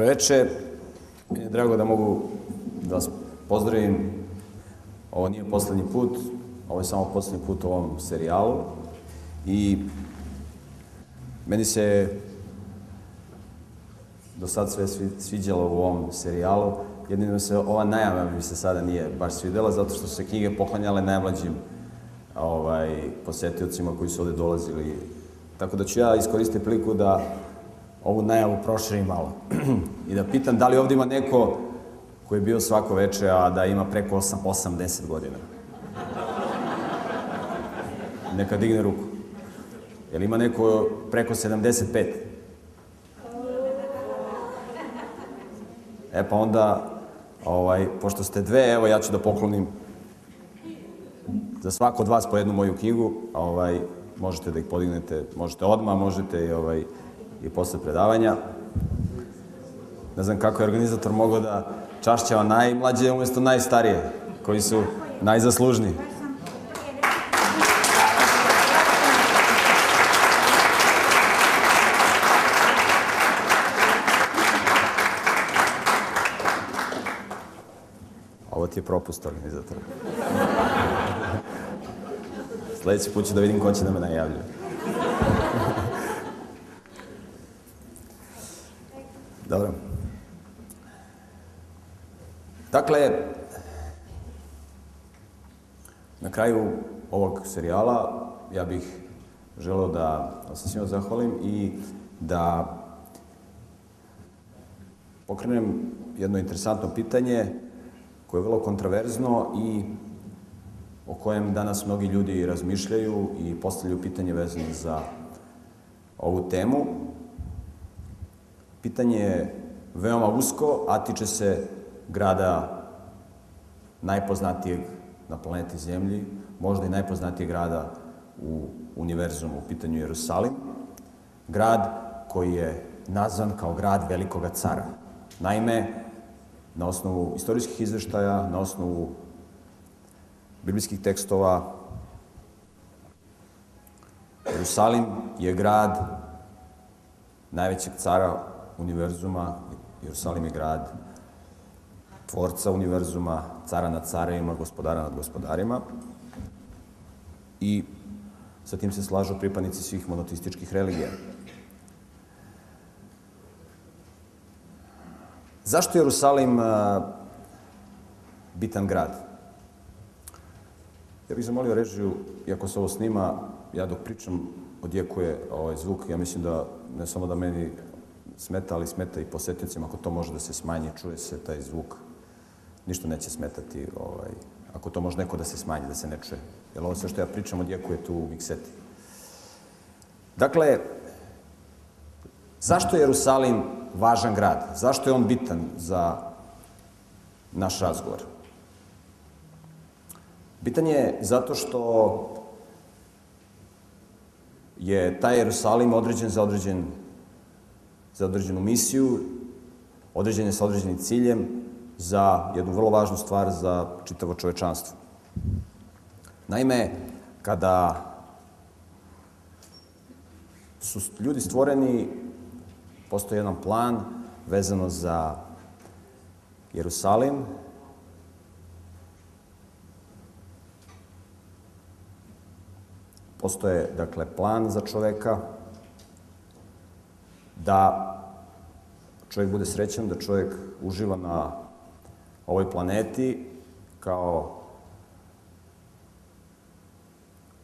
Dobro veče. Meni je drago da mogu da vas pozdravim. Ovo nije poslednji put, ovo je samo poslednji put u ovom serijalu. I meni se do sad sve sviđalo u ovom serijalu. Jedino se ova najava mi se sada nije baš svidela, zato što su se knjige poklanjale najmlađim ovaj, posetiocima koji su ovde dolazili. Tako da ću ja iskoristiti priliku da ovu najavu proširim malo. I da pitam da li ovde ima neko koji je bio svako veče, a da ima preko 8, 80 godina. Neka digne ruku. Jel ima neko preko 75? E pa onda, ovaj, pošto ste dve, evo ja ću da poklonim za svako od vas po jednu moju knjigu, ovaj, možete da ih podignete, možete odmah, možete i, ovaj, i posle predavanja. Ne znam kako je organizator mogao da čašćava najmlađe umesto najstarije, koji su najzaslužniji. Ovo ti je propust organizatora. Sledeći put ću da vidim ko će da me najavljuje. Dobro. Dakle, na kraju ovog serijala ja bih želeo da se svima zahvalim i da pokrenem jedno interesantno pitanje koje je vrlo kontraverzno i o kojem danas mnogi ljudi razmišljaju i postavljaju pitanje vezano za ovu temu. Pitanje je veoma usko, a tiče se grada najpoznatijeg na planeti Zemlji, možda i najpoznatijeg grada u univerzumu, u pitanju Jerusalim. Grad koji je nazvan kao grad velikoga cara. Naime, na osnovu istorijskih izveštaja, na osnovu biblijskih tekstova, Jerusalim je grad najvećeg cara univerzuma, Jerusalim je grad tvorca univerzuma, cara nad carevima, gospodara nad gospodarima. I sa tim se slažu pripadnici svih monoteističkih religija. Zašto je Jerusalim bitan grad? Ja bih zamolio režiju, iako se ovo snima, ja dok pričam odjekuje ovaj zvuk, ja mislim da ne samo da meni smeta, ali smeta i posetnicima, ako to može da se smanji, čuje se taj zvuk, ništa neće smetati, ovaj, ako to može neko da se smanji, da se ne čuje. Jer ovo sve što ja pričam odjekuje tu u mikseti. Dakle, zašto je Jerusalim važan grad? Zašto je on bitan za naš razgovor? Bitan je zato što je taj Jerusalim određen za određen za određenu misiju, određen je sa određenim ciljem za jednu vrlo važnu stvar za čitavo čovečanstvo. Naime, kada su ljudi stvoreni, postoji jedan plan vezano za Jerusalim, Postoje, dakle, plan za čoveka da čovjek bude srećan, da čovjek uživa na ovoj planeti kao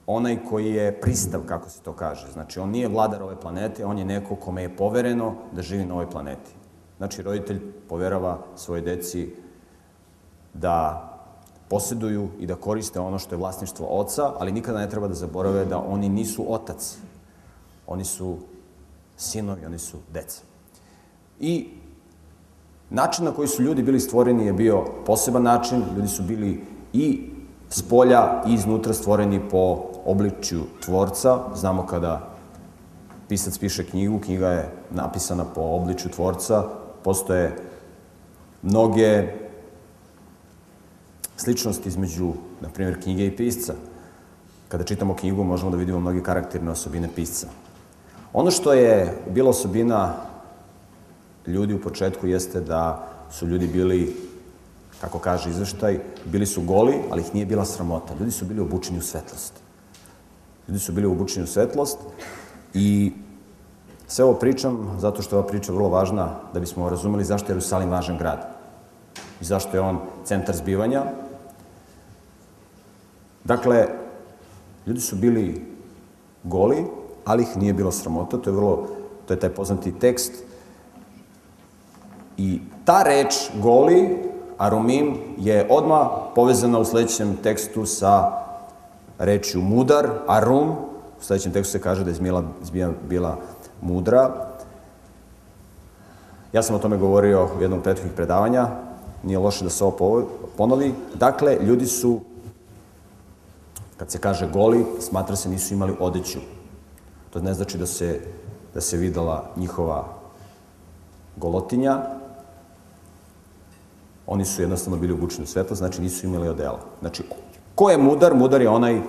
onaj koji je pristav, kako se to kaže. Znači, on nije vladar ove planete, on je neko kome je povereno da živi na ovoj planeti. Znači, roditelj poverava svoje deci da posjeduju i da koriste ono što je vlasništvo oca, ali nikada ne treba da zaborave da oni nisu otac. Oni su sinovi, oni su deca. I način na koji su ljudi bili stvoreni je bio poseban način. Ljudi su bili i s polja i iznutra stvoreni po obličju tvorca. Znamo kada pisac piše knjigu, knjiga je napisana po obličju tvorca. Postoje mnoge sličnost između, na primjer, knjige i pisca. Kada čitamo knjigu, možemo da vidimo mnoge karakterne osobine pisca. Ono što je bila osobina ljudi u početku jeste da su ljudi bili, kako kaže izveštaj, bili su goli, ali ih nije bila sramota. Ljudi su bili obučeni u svetlost. Ljudi su bili obučeni u svetlost i sve ovo pričam zato što je ova priča vrlo važna da bismo razumeli zašto je Jerusalim važan grad i zašto je on centar zbivanja. Dakle, ljudi su bili goli, ali ih nije bilo sramota. To je vrlo, to je taj poznati tekst. I ta reč goli, arumim, je odmah povezana u sledećem tekstu sa rečju mudar, arum. U sledećem tekstu se kaže da je zmija bila mudra. Ja sam o tome govorio u jednom prethodnih predavanja, nije loše da se ovo ponovi. Dakle, ljudi su, kad se kaže goli, smatra se nisu imali odeću. To ne znači da se, da se videla njihova golotinja. Oni su jednostavno bili obučeni u svetlo, znači nisu imali odela. Znači, ko je mudar? Mudar je onaj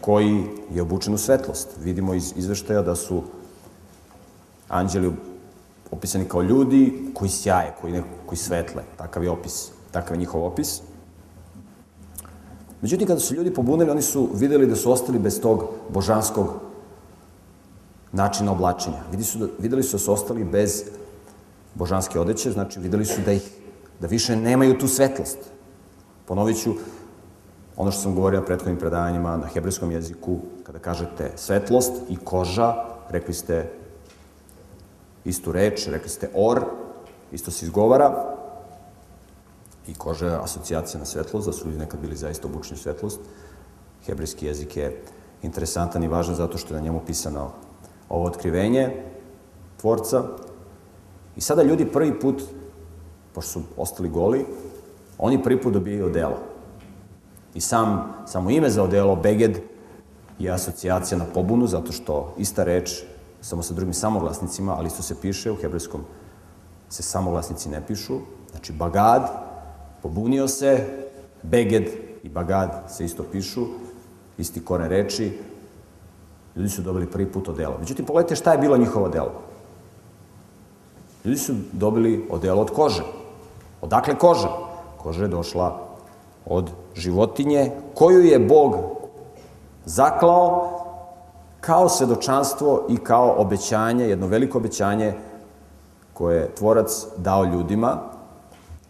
koji je obučen u svetlost. Vidimo iz izveštaja da su anđeli opisani kao ljudi koji sjaje, koji, ne, koji svetle. Takav je opis, takav je njihov opis. Međutim, kada su ljudi pobunili, oni su videli da su ostali bez tog božanskog načina oblačenja. Videli su, da, videli su da su ostali bez božanske odeće, znači videli su da ih, da više nemaju tu svetlost. Ponovit ću ono što sam govorio na prethodnim predavanjima na hebrejskom jeziku, kada kažete svetlost i koža, rekli ste istu reč, rekli ste or, isto se izgovara, i koža je asocijacija na svetlost, da su ljudi nekad bili zaista obučeni u svetlost. Hebrejski jezik je interesantan i važan zato što je na njemu pisano ovo otkrivenje tvorca. I sada ljudi prvi put, pošto su ostali goli, oni prvi put dobijaju odelo. I sam, samo ime za odelo, beged, je asocijacija na pobunu, zato što ista reč samo sa drugim samoglasnicima, ali isto se piše, u hebrejskom se samoglasnici ne pišu. Znači, bagad, pobunio se, beged i bagad se isto pišu, isti koren reči, ljudi su dobili prvi put odelo. Međutim, pogledajte šta je bilo njihovo odelo. Ljudi su dobili odelo od kože. Odakle koža? Koža je došla od životinje koju je Bog zaklao kao svedočanstvo i kao obećanje, jedno veliko obećanje koje je tvorac dao ljudima,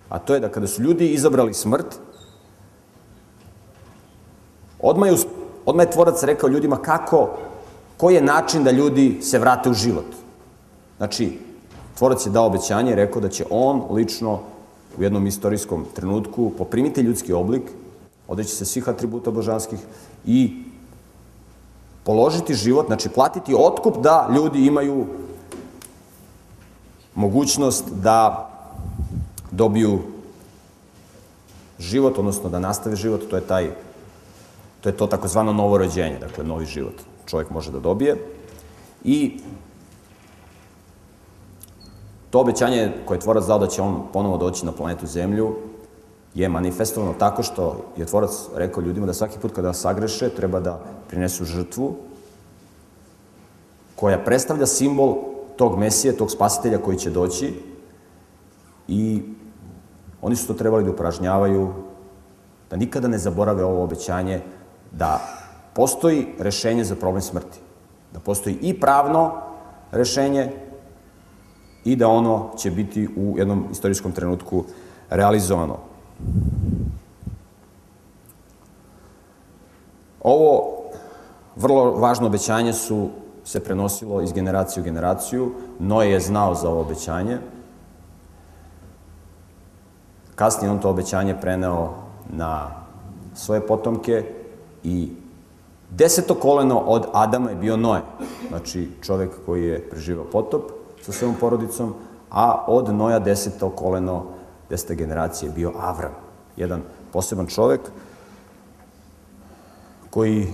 a to je da kada su ljudi izabrali smrt, odmah je, odmah je tvorac rekao ljudima kako, koji je način da ljudi se vrate u život. Znači, tvorac je dao obećanje i rekao da će on lično u jednom istorijskom trenutku poprimiti ljudski oblik, odeći se svih atributa božanskih i položiti život, znači platiti otkup da ljudi imaju mogućnost da dobiju život, odnosno da nastave život, to je taj to je to takozvano novorođenje, dakle novi život čovjek može da dobije. I to obećanje koje je tvorac dao da će on ponovo doći na planetu Zemlju je manifestovano tako što je tvorac rekao ljudima da svaki put kada sagreše treba da prinesu žrtvu koja predstavlja simbol tog Mesije, tog spasitelja koji će doći i oni su to trebali da upražnjavaju, da nikada ne zaborave ovo obećanje, da postoji rešenje za problem smrti. Da postoji i pravno rešenje i da ono će biti u jednom istorijskom trenutku realizovano. Ovo vrlo važno obećanje su se prenosilo iz generacije u generaciju. Noe je znao za ovo obećanje. Kasnije on to obećanje preneo na svoje potomke i deseto koleno od Adama je bio Noe. Znači čovek koji je preživao potop sa svojom porodicom, a od Noja deseto koleno, deseta generacije je bio Avram. Jedan poseban čovek koji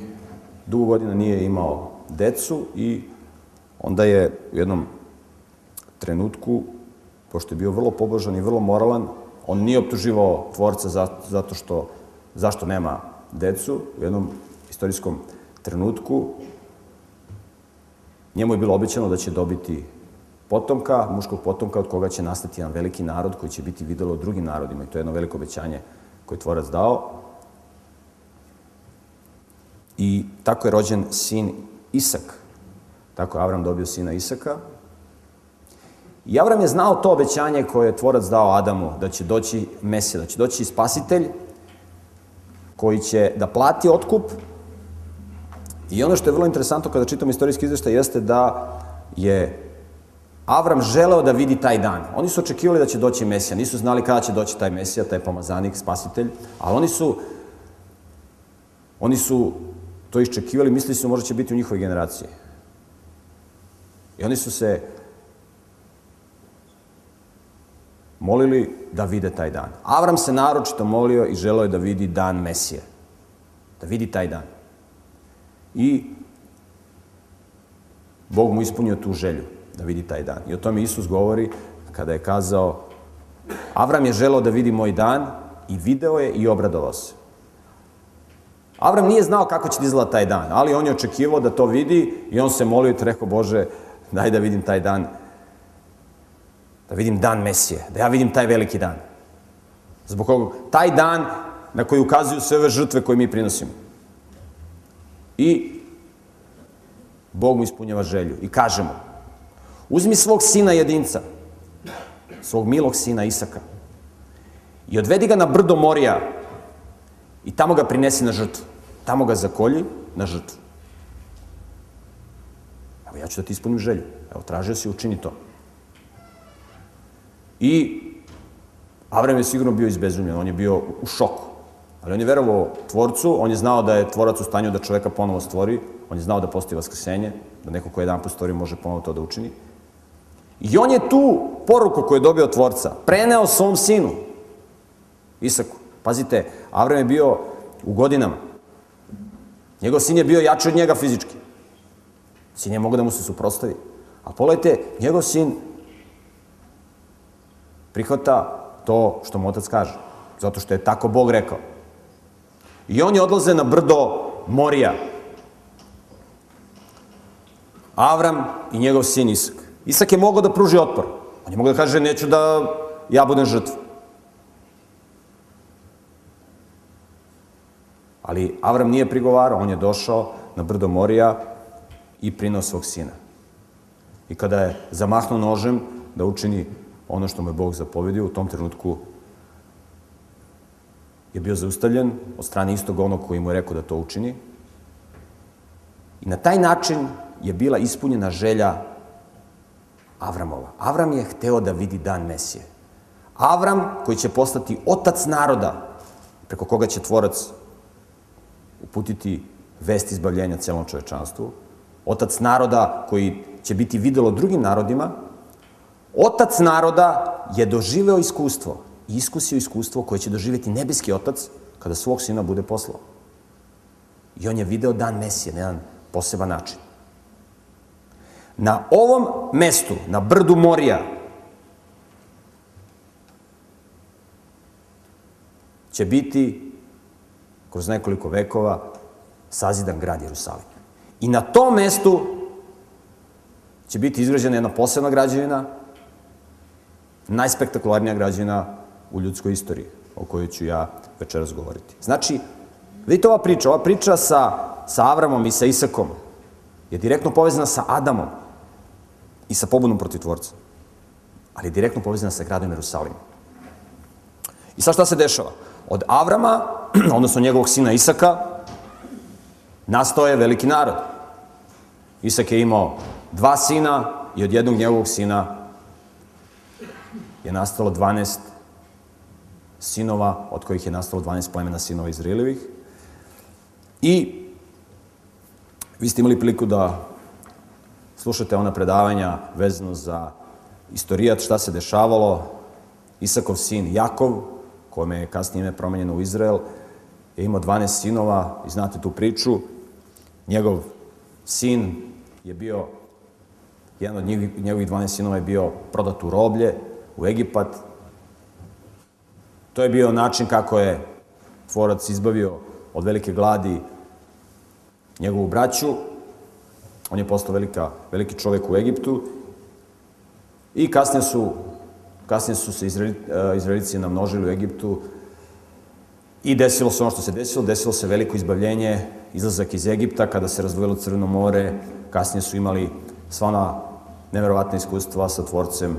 dugo godina nije imao decu i onda je u jednom trenutku, pošto je bio vrlo pobožan i vrlo moralan, on nije optuživao tvorca zato što, zašto nema decu, u jednom istorijskom trenutku njemu je bilo obećano da će dobiti potomka, muškog potomka od koga će nastati jedan veliki narod koji će biti videlo drugim narodima i to je jedno veliko obećanje koje je tvorac dao. I tako je rođen sin Isak. Tako je Avram dobio sina Isaka. I Avram je znao to obećanje koje je tvorac dao Adamu, da će doći Mesija, da će doći spasitelj koji će da plati otkup. I ono što je vrlo interesantno kada čitamo istorijski izveštaj jeste da je Avram želeo da vidi taj dan. Oni su očekivali da će doći Mesija, nisu znali kada će doći taj Mesija, taj pomazanik, spasitelj, ali oni su oni su to iščekivali, mislili su možda će biti u njihovoj generaciji. I oni su se molili da vide taj dan. Avram se naročito molio i želeo je da vidi dan Mesije. Da vidi taj dan. I Bog mu ispunio tu želju da vidi taj dan. I o tome Isus govori kada je kazao Avram je želeo da vidi moj dan i video je i obradovao se. Avram nije znao kako će da izgleda taj dan, ali on je očekivao da to vidi i on se molio i rekao, Bože, daj da vidim taj dan, da vidim dan Mesije, da ja vidim taj veliki dan. Zbog koga, taj dan na koji ukazuju sve ove žrtve koje mi prinosimo. I Bog mu ispunjava želju i kaže mu, uzmi svog sina jedinca, svog milog sina Isaka, i odvedi ga na brdo Morija i tamo ga prinesi na žrtvu. Tamo ga zakolji na žrtvu. Evo, ja ću da ti ispunim želju. Evo, tražio si, učini to. I Avram je sigurno bio izbezumljen, on je bio u šoku. Ali on je verovao tvorcu, on je znao da je tvorac u stanju da čoveka ponovo stvori, on je znao da postoji vaskrsenje, da neko ko je jedan postori može ponovo to da učini. I on je tu poruku koju je dobio od tvorca preneo svom sinu, Isaku. Pazite, Avram je bio u godinama. Njegov sin je bio jači od njega fizički. Sin je mogao da mu se suprostavi. A pogledajte, njegov sin prihvata to što mu otac kaže. Zato što je tako Bog rekao. I oni odlaze na brdo Morija. Avram i njegov sin Isak. Isak je mogao da pruži otpor. On je mogao da kaže, neću da ja budem žrtva. Ali Avram nije prigovarao, on je došao na brdo Morija i prinao svog sina. I kada je zamahnuo nožem da učini ono što mu je Bog zapovedio, u tom trenutku je bio zaustavljen od strane istog onog koji mu je rekao da to učini. I na taj način je bila ispunjena želja Avramova. Avram je hteo da vidi dan Mesije. Avram koji će postati otac naroda preko koga će tvorac uputiti vest izbavljenja celom čovečanstvu, otac naroda koji će biti videlo drugim narodima, otac naroda je doživeo iskustvo iskusio iskustvo koje će doživeti nebeski otac kada svog sina bude poslao. I on je video dan Mesije na jedan poseban način. Na ovom mestu, na brdu Morija, će biti kroz nekoliko vekova sazidan grad Jerusalim. I na tom mestu će biti izgrađena jedna posebna građevina, najspektakularnija građevina u ljudskoj istoriji, o kojoj ću ja večeras govoriti. Znači, vidite ova priča, ova priča sa, sa Avramom i sa Isakom je direktno povezana sa Adamom i sa pobunom protiv tvorca, ali je direktno povezana sa gradom Jerusalimom. I sad šta se dešava? Od Avrama, odnosno njegovog sina Isaka, nastao je veliki narod. Isak je imao dva sina i od jednog njegovog sina je nastalo 12 sinova, od kojih je nastalo 12 plemena sinova Izraelivih. I vi ste imali priliku da slušate ona predavanja vezano za istorijat, šta se dešavalo. Isakov sin Jakov, kome je kasnije ime promenjeno u Izrael, je imao 12 sinova i znate tu priču. Njegov sin je bio, jedan od njegovih 12 sinova je bio prodat u roblje u Egipat. To je bio način kako je tvorac izbavio od velike gladi njegovu braću. On je postao velika, veliki čovek u Egiptu. I kasnije su, kasnije su se Izraeli, uh, Izraelici namnožili u Egiptu i desilo se ono što se desilo, desilo se veliko izbavljenje, izlazak iz Egipta, kada se razdvojilo Crveno more, kasnije su imali sva ona neverovatna iskustva sa tvorcem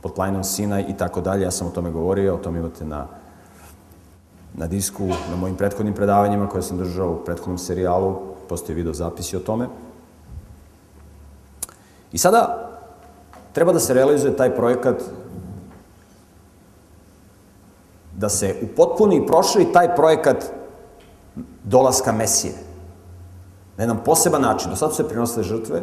pod planom Sinaj i tako dalje. Ja sam o tome govorio, o tome imate na, na disku, na mojim prethodnim predavanjima koje sam držao u prethodnom serijalu, postoje video zapisi o tome. I sada treba da se realizuje taj projekat da se u potpuni prošli taj projekat dolaska Mesije. Na jedan poseban način. Do sada su se prinosile žrtve,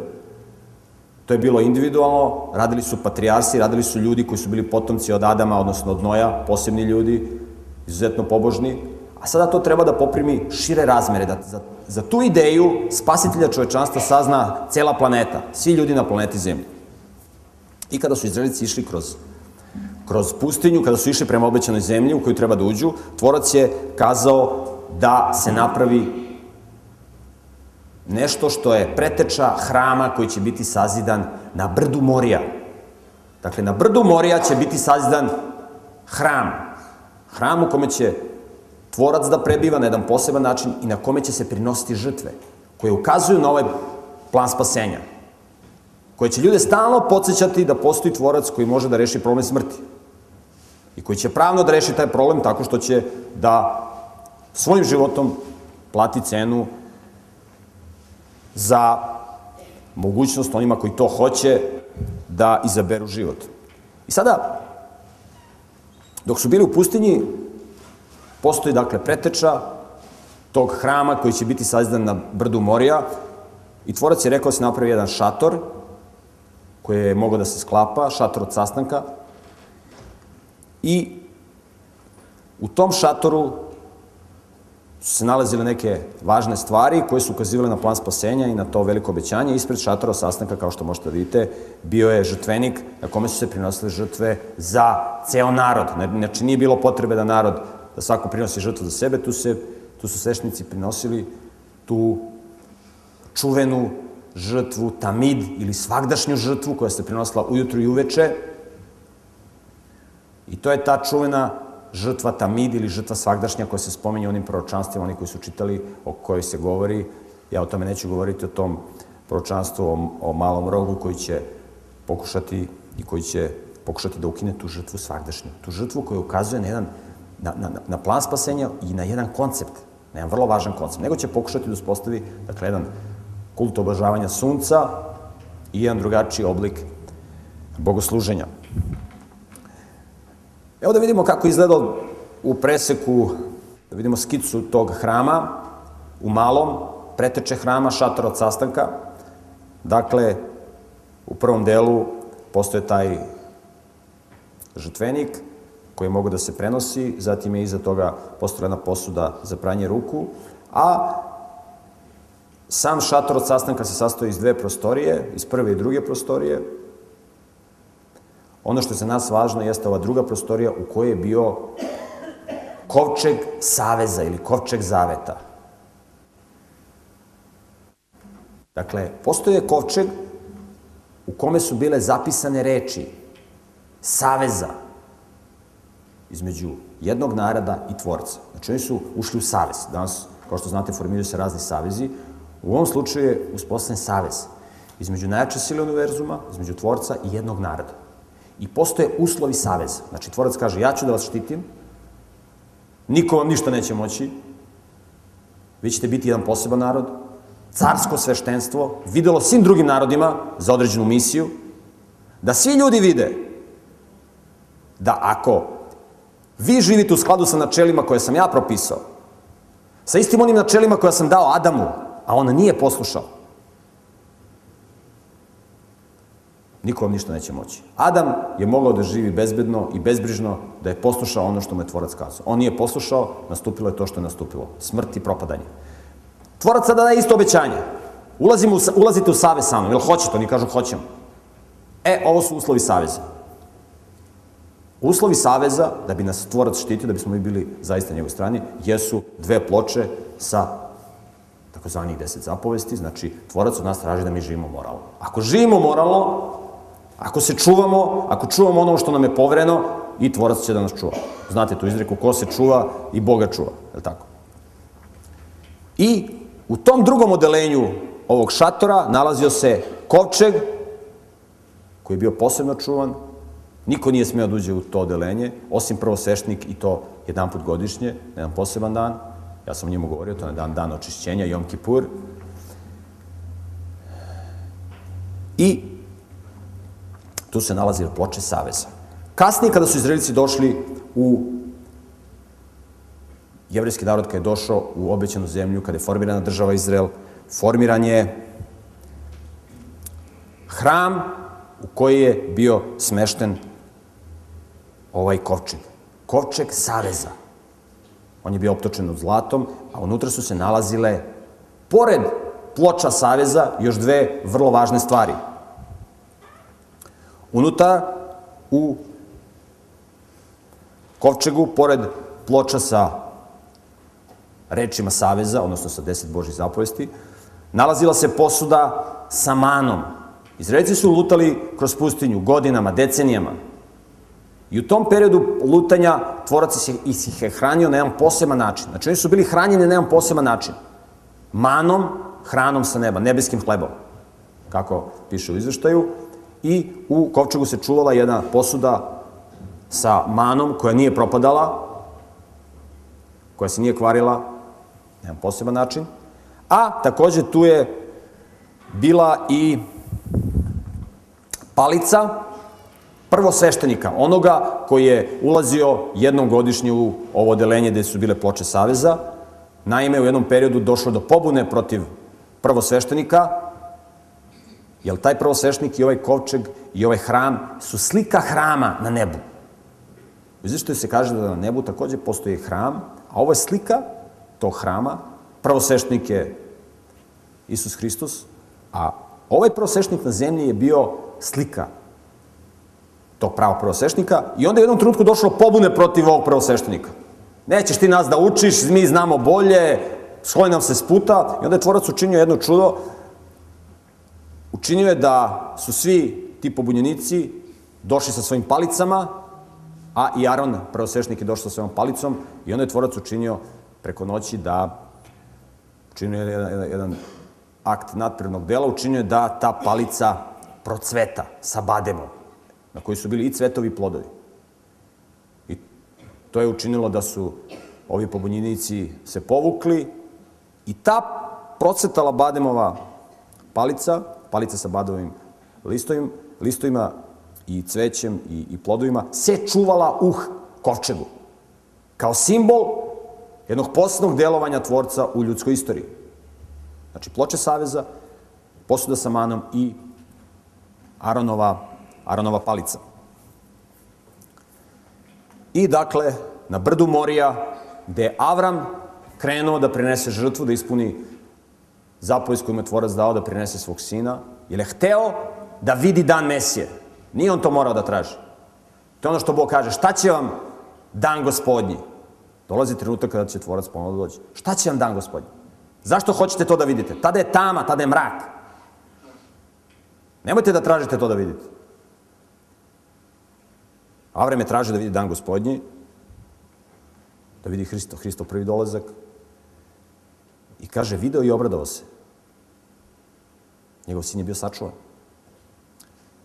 to je bilo individualno, radili su patrijarsi, radili su ljudi koji su bili potomci od Adama, odnosno od Noja, posebni ljudi, izuzetno pobožni, a sada to treba da poprimi šire razmere, da za, za tu ideju spasitelja čovečanstva sazna cela planeta, svi ljudi na planeti Zemlji. I kada su Izraelici išli kroz, kroz pustinju, kada su išli prema obećanoj zemlji u koju treba da uđu, tvorac je kazao da se napravi nešto što je preteča hrama koji će biti sazidan na brdu Morija. Dakle, na brdu Morija će biti sazidan hram. Hram u kome će tvorac da prebiva na jedan poseban način i na kome će se prinositi žrtve, koje ukazuju na ovaj plan spasenja, koje će ljude stalno podsjećati da postoji tvorac koji može da reši problem smrti i koji će pravno da reši taj problem tako što će da svojim životom plati cenu za mogućnost onima koji to hoće da izaberu život. I sada, dok su bili u pustinji, postoji dakle preteča tog hrama koji će biti sazdan na brdu Morija i tvorac je rekao da se napravi jedan šator koji je mogao da se sklapa, šator od sastanka i u tom šatoru su se nalazile neke važne stvari koje su ukazivale na plan spasenja i na to veliko obećanje. Ispred šatora sastanka, kao što možete da vidite, bio je žrtvenik na kome su se prinosile žrtve za ceo narod. Znači, nije bilo potrebe da narod, da svako prinosi žrtvu za sebe, tu, se, tu su svešnici prinosili tu čuvenu žrtvu tamid ili svakdašnju žrtvu koja se prinosila ujutru i uveče. I to je ta čuvena žrtva tamid ili žrtva svakdašnja koja se spominje onim proročanstvima, oni koji su čitali, o kojoj se govori. Ja o tome neću govoriti, o tom proročanstvu, o, o malom rogu koji će pokušati i koji će pokušati da ukine tu žrtvu svakdašnju. Tu žrtvu koja ukazuje na jedan na, na, na plan spasenja i na jedan koncept, na jedan vrlo važan koncept. Nego će pokušati da uspostavi, dakle, jedan kult obožavanja sunca i jedan drugačiji oblik bogosluženja. Evo da vidimo kako izgleda u preseku, da vidimo skicu tog hrama u malom, preteče hrama, šator od sastanka. Dakle, u prvom delu postoje taj žrtvenik koji je mogo da se prenosi, zatim je iza toga postrojena posuda za pranje ruku, a sam šator od sastanka se sastoji iz dve prostorije, iz prve i druge prostorije, Ono što je za nas važno jeste ova druga prostorija u kojoj je bio kovčeg saveza ili kovčeg zaveta. Dakle, postoje kovčeg u kome su bile zapisane reči saveza između jednog naroda i tvorca. Znači, oni su ušli u savez. Danas, kao što znate, formiraju se razni savezi. U ovom slučaju je uspostavljen savez između najjače sile univerzuma, između tvorca i jednog naroda. I postoje uslovi saveza. Znači, tvorac kaže, ja ću da vas štitim, niko vam ništa neće moći, vi ćete biti jedan poseban narod, carsko sveštenstvo, videlo svim drugim narodima za određenu misiju, da svi ljudi vide da ako vi živite u skladu sa načelima koje sam ja propisao, sa istim onim načelima koje sam dao Adamu, a on nije poslušao, niko vam ništa neće moći. Adam je mogao da živi bezbedno i bezbrižno, da je poslušao ono što mu je tvorac kazao. On nije poslušao, nastupilo je to što je nastupilo. Smrt i propadanje. Tvorac sada daje isto obećanje. Ulazimo ulazite u savez sa mnom, jel hoćete? Oni kažu hoćemo. E, ovo su uslovi saveza. Uslovi saveza, da bi nas tvorac štitio, da bismo mi bili zaista njegovoj strani, jesu dve ploče sa takozvanih deset zapovesti, znači tvorac od nas traži da mi živimo moralno. Ako živimo moralno, Ako se čuvamo, ako čuvamo ono što nam je povereno, i tvorac će da nas čuva. Znate tu izreku, ko se čuva i Boga čuva, je li tako? I u tom drugom odelenju ovog šatora nalazio se kovčeg, koji je bio posebno čuvan, niko nije smeo da uđe u to odelenje, osim prvosvešnik i to jedan put godišnje, na jedan poseban dan, ja sam njemu govorio, to je dan, dan očišćenja, Jom Kipur. I tu se nalazile ploče Saveza. Kasnije, kada su Izraelici došli u jevrijski narod kada je došao u obećanu zemlju, kada je formirana država Izrael, formiran je hram u koji je bio smešten ovaj kovčeg. Kovčeg Saveza. On je bio optočen od zlatom, a unutra su se nalazile, pored ploča Saveza, još dve vrlo važne stvari. Unutra, u kovčegu, pored ploča sa rečima Saveza, odnosno sa deset Božih zapovesti, nalazila se posuda sa manom. Izraelci su lutali kroz pustinju godinama, decenijama. I u tom periodu lutanja tvorac ih je hranio na jedan poseban način. Znači, oni su bili hranjeni na jedan poseban način. Manom, hranom sa neba, nebeskim hlebom, kako piše u izveštaju. I u kovčegu se čuvala jedna posuda sa manom koja nije propadala, koja se nije kvarila, na jedan poseban način. A takođe tu je bila i palica prvosveštenika, onoga koji je ulazio jednom godišnje u ovo odelenje gde su bile ploče Saveza. Naime, u jednom periodu došlo do pobune protiv prvosveštenika, jer taj prvosveštenik i ovaj kovčeg i ovaj hram su slika hrama na nebu. U izveštaju se kaže da na nebu takođe postoji hram, a ovo je slika tog hrama. Prvosveštenik je Isus Hristos, a ovaj prvosveštenik na zemlji je bio slika tog pravog prvosveštenika i onda je u jednom trenutku došlo pobune protiv ovog prvosveštenika. Nećeš ti nas da učiš, mi znamo bolje, svoj nam se sputa i onda je tvorac učinio jedno čudo. Učinio je da su svi ti pobunjenici došli sa svojim palicama, a i Aron, prvosveštenik, je došao sa svojom palicom i onda je tvorac učinio preko noći da učinio jedan, jedan, jedan akt nadprirodnog dela, učinio je da ta palica procveta sa bademom na koji su bili i cvetovi i plodovi. I to je učinilo da su ovi pobunjenici se povukli i ta procvetala bademova palica, palica sa badovim listovima, listovima i cvećem i, i plodovima, se čuvala uh kovčegu. Kao simbol jednog poslednog delovanja tvorca u ljudskoj istoriji. Znači, ploče Saveza, posuda sa manom i Aronova Aronova palica. I dakle, na brdu Morija, gde je Avram krenuo da prinese žrtvu, da ispuni zapovest koju mu je tvorac dao da prinese svog sina, jer je hteo da vidi dan Mesije. Nije on to morao da traži. To je ono što Bog kaže, šta će vam dan gospodnji? Dolazi trenutak kada će tvorac ponovno da dođe. Šta će vam dan gospodnji? Zašto hoćete to da vidite? Tada je tama, tada je mrak. Nemojte da tražite to da vidite. Avram je tražio da vidi dan gospodnji, da vidi Hristo, Hristo prvi dolazak. I kaže, video i obradao se. Njegov sin je bio sačuvan.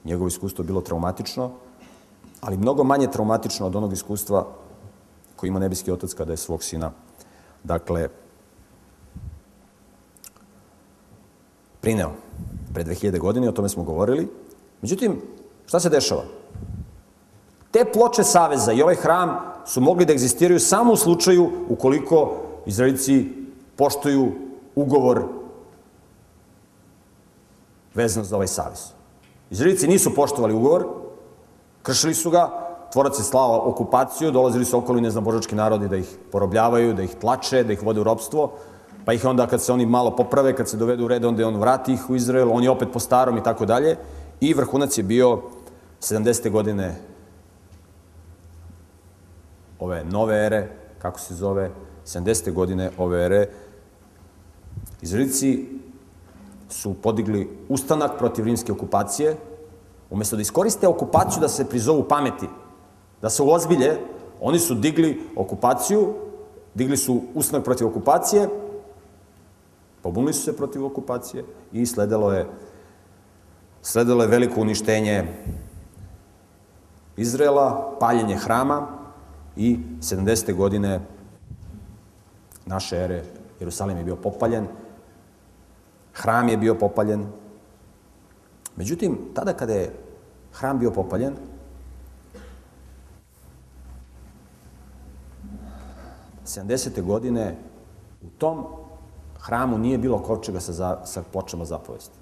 Njegovo iskustvo je bilo traumatično, ali mnogo manje traumatično od onog iskustva koji ima nebeski otac kada je svog sina, dakle, prineo pre 2000 godine, o tome smo govorili. Međutim, šta se dešava? Te ploče Saveza i ovaj hram su mogli da egzistiraju samo u slučaju ukoliko Izraelici poštuju ugovor vezano za ovaj savez. Izraelici nisu poštovali ugovor, kršili su ga, tvorac je slao okupaciju, dolazili su okoli božački narodi da ih porobljavaju, da ih tlače, da ih vode u robstvo, pa ih onda kad se oni malo poprave, kad se dovedu u red, onda on vrati ih u Izrael, on je opet po starom i tako dalje. I vrhunac je bio 70. godine ove nove ere, kako se zove, 70. godine ove ere, Izraelici su podigli ustanak protiv rimske okupacije, Umesto da iskoriste okupaciju da se prizovu pameti, da se uozbilje, oni su digli okupaciju, digli su ustanak protiv okupacije, pobunili su se protiv okupacije i sledelo je, sledelo je veliko uništenje Izrela, paljenje hrama i 70. godine naše ere Jerusalim je bio popaljen, hram je bio popaljen. Međutim, tada kada je hram bio popaljen, sedamdesete godine u tom hramu nije bilo kovčega sa, za, sa pločama zapovesti,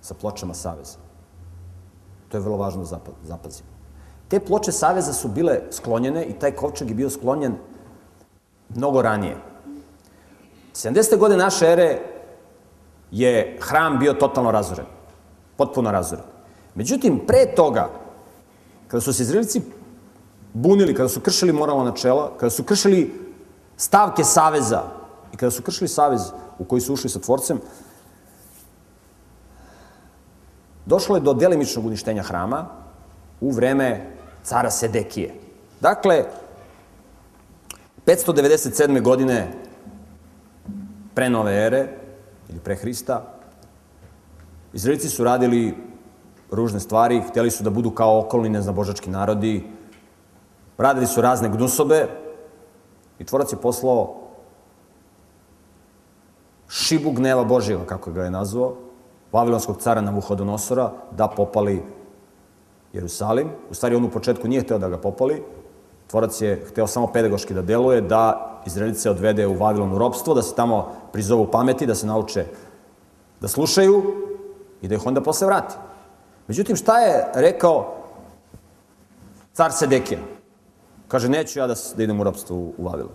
sa pločama saveza. To je vrlo važno zapazimo. Te ploče saveza su bile sklonjene i taj kovčeg je bio sklonjen mnogo ranije. 70. godine naše ere je hram bio totalno razoren. Potpuno razoren. Međutim, pre toga, kada su se Izraelici bunili, kada su kršili moralna načela, kada su kršili stavke saveza i kada su kršili savez u koji su ušli sa tvorcem, došlo je do delimičnog uništenja hrama u vreme cara Sedekije. Dakle, 597. godine pre nove ere, ili pre Hrista, Izraelici su radili ružne stvari, hteli su da budu kao okolni neznabožački narodi, radili su razne gnusobe i tvorac je poslao šibu gneva Božjega, kako ga je nazvao, Vavilonskog cara Navuhodonosora, da popali Jerusalim. U stvari, on u početku nije hteo da ga popali. Tvorac je hteo samo pedagoški da deluje, da Izraelice odvede u Vavilon u robstvo, da se tamo prizovu pameti, da se nauče da slušaju i da ih onda posle vrati. Međutim, šta je rekao car Sedekija? Kaže, neću ja da, da idem u robstvo u, Vavilon.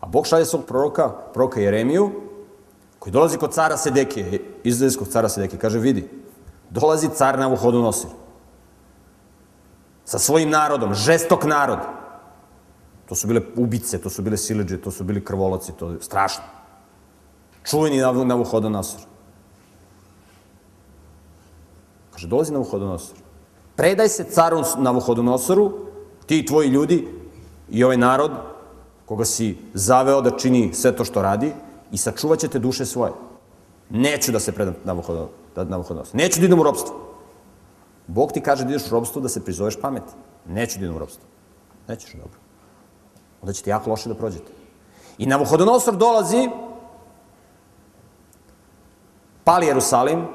A Bog šalje svog proroka, proroka Jeremiju, koji dolazi kod cara Sedekije, izraelskog cara Sedekije. Kaže, vidi, dolazi car na Vuhodonosir sa svojim narodom, žestok narod. To su bile ubice, to su bile sileđe, to su bili krvoloci, to je strašno. Čuveni Navuhodonosor. Kaže, dolazi Navuhodonosor. Predaj se caru Navuhodonosoru, ti i tvoji ljudi i ovaj narod koga si zaveo da čini sve to što radi i sačuvat ćete duše svoje. Neću da se predam Navuhodonosoru. Neću da idem u robstvo. Bog ti kaže da ideš u robstvo da se prizoveš pameti. Neću da idem u robstvo. Nećeš, dobro. Onda ćete jako loše da prođete. I Navuhodonosor dolazi, pali Jerusalim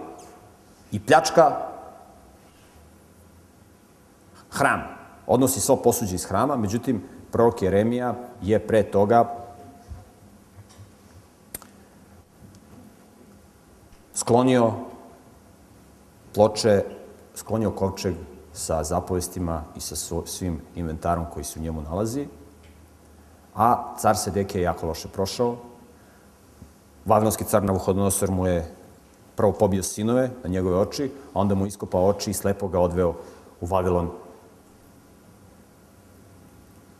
i pljačka hram. Odnosi svo posuđe iz hrama, međutim, prorok Jeremija je pre toga sklonio ploče sklonio kovčeg sa zapovestima i sa svim inventarom koji se u njemu nalazi, a car Sedeke je jako loše prošao. Vavilonski car Navuhodonosor mu je prvo pobio sinove na njegove oči, a onda mu iskopao oči i slepo ga odveo u Vavilon.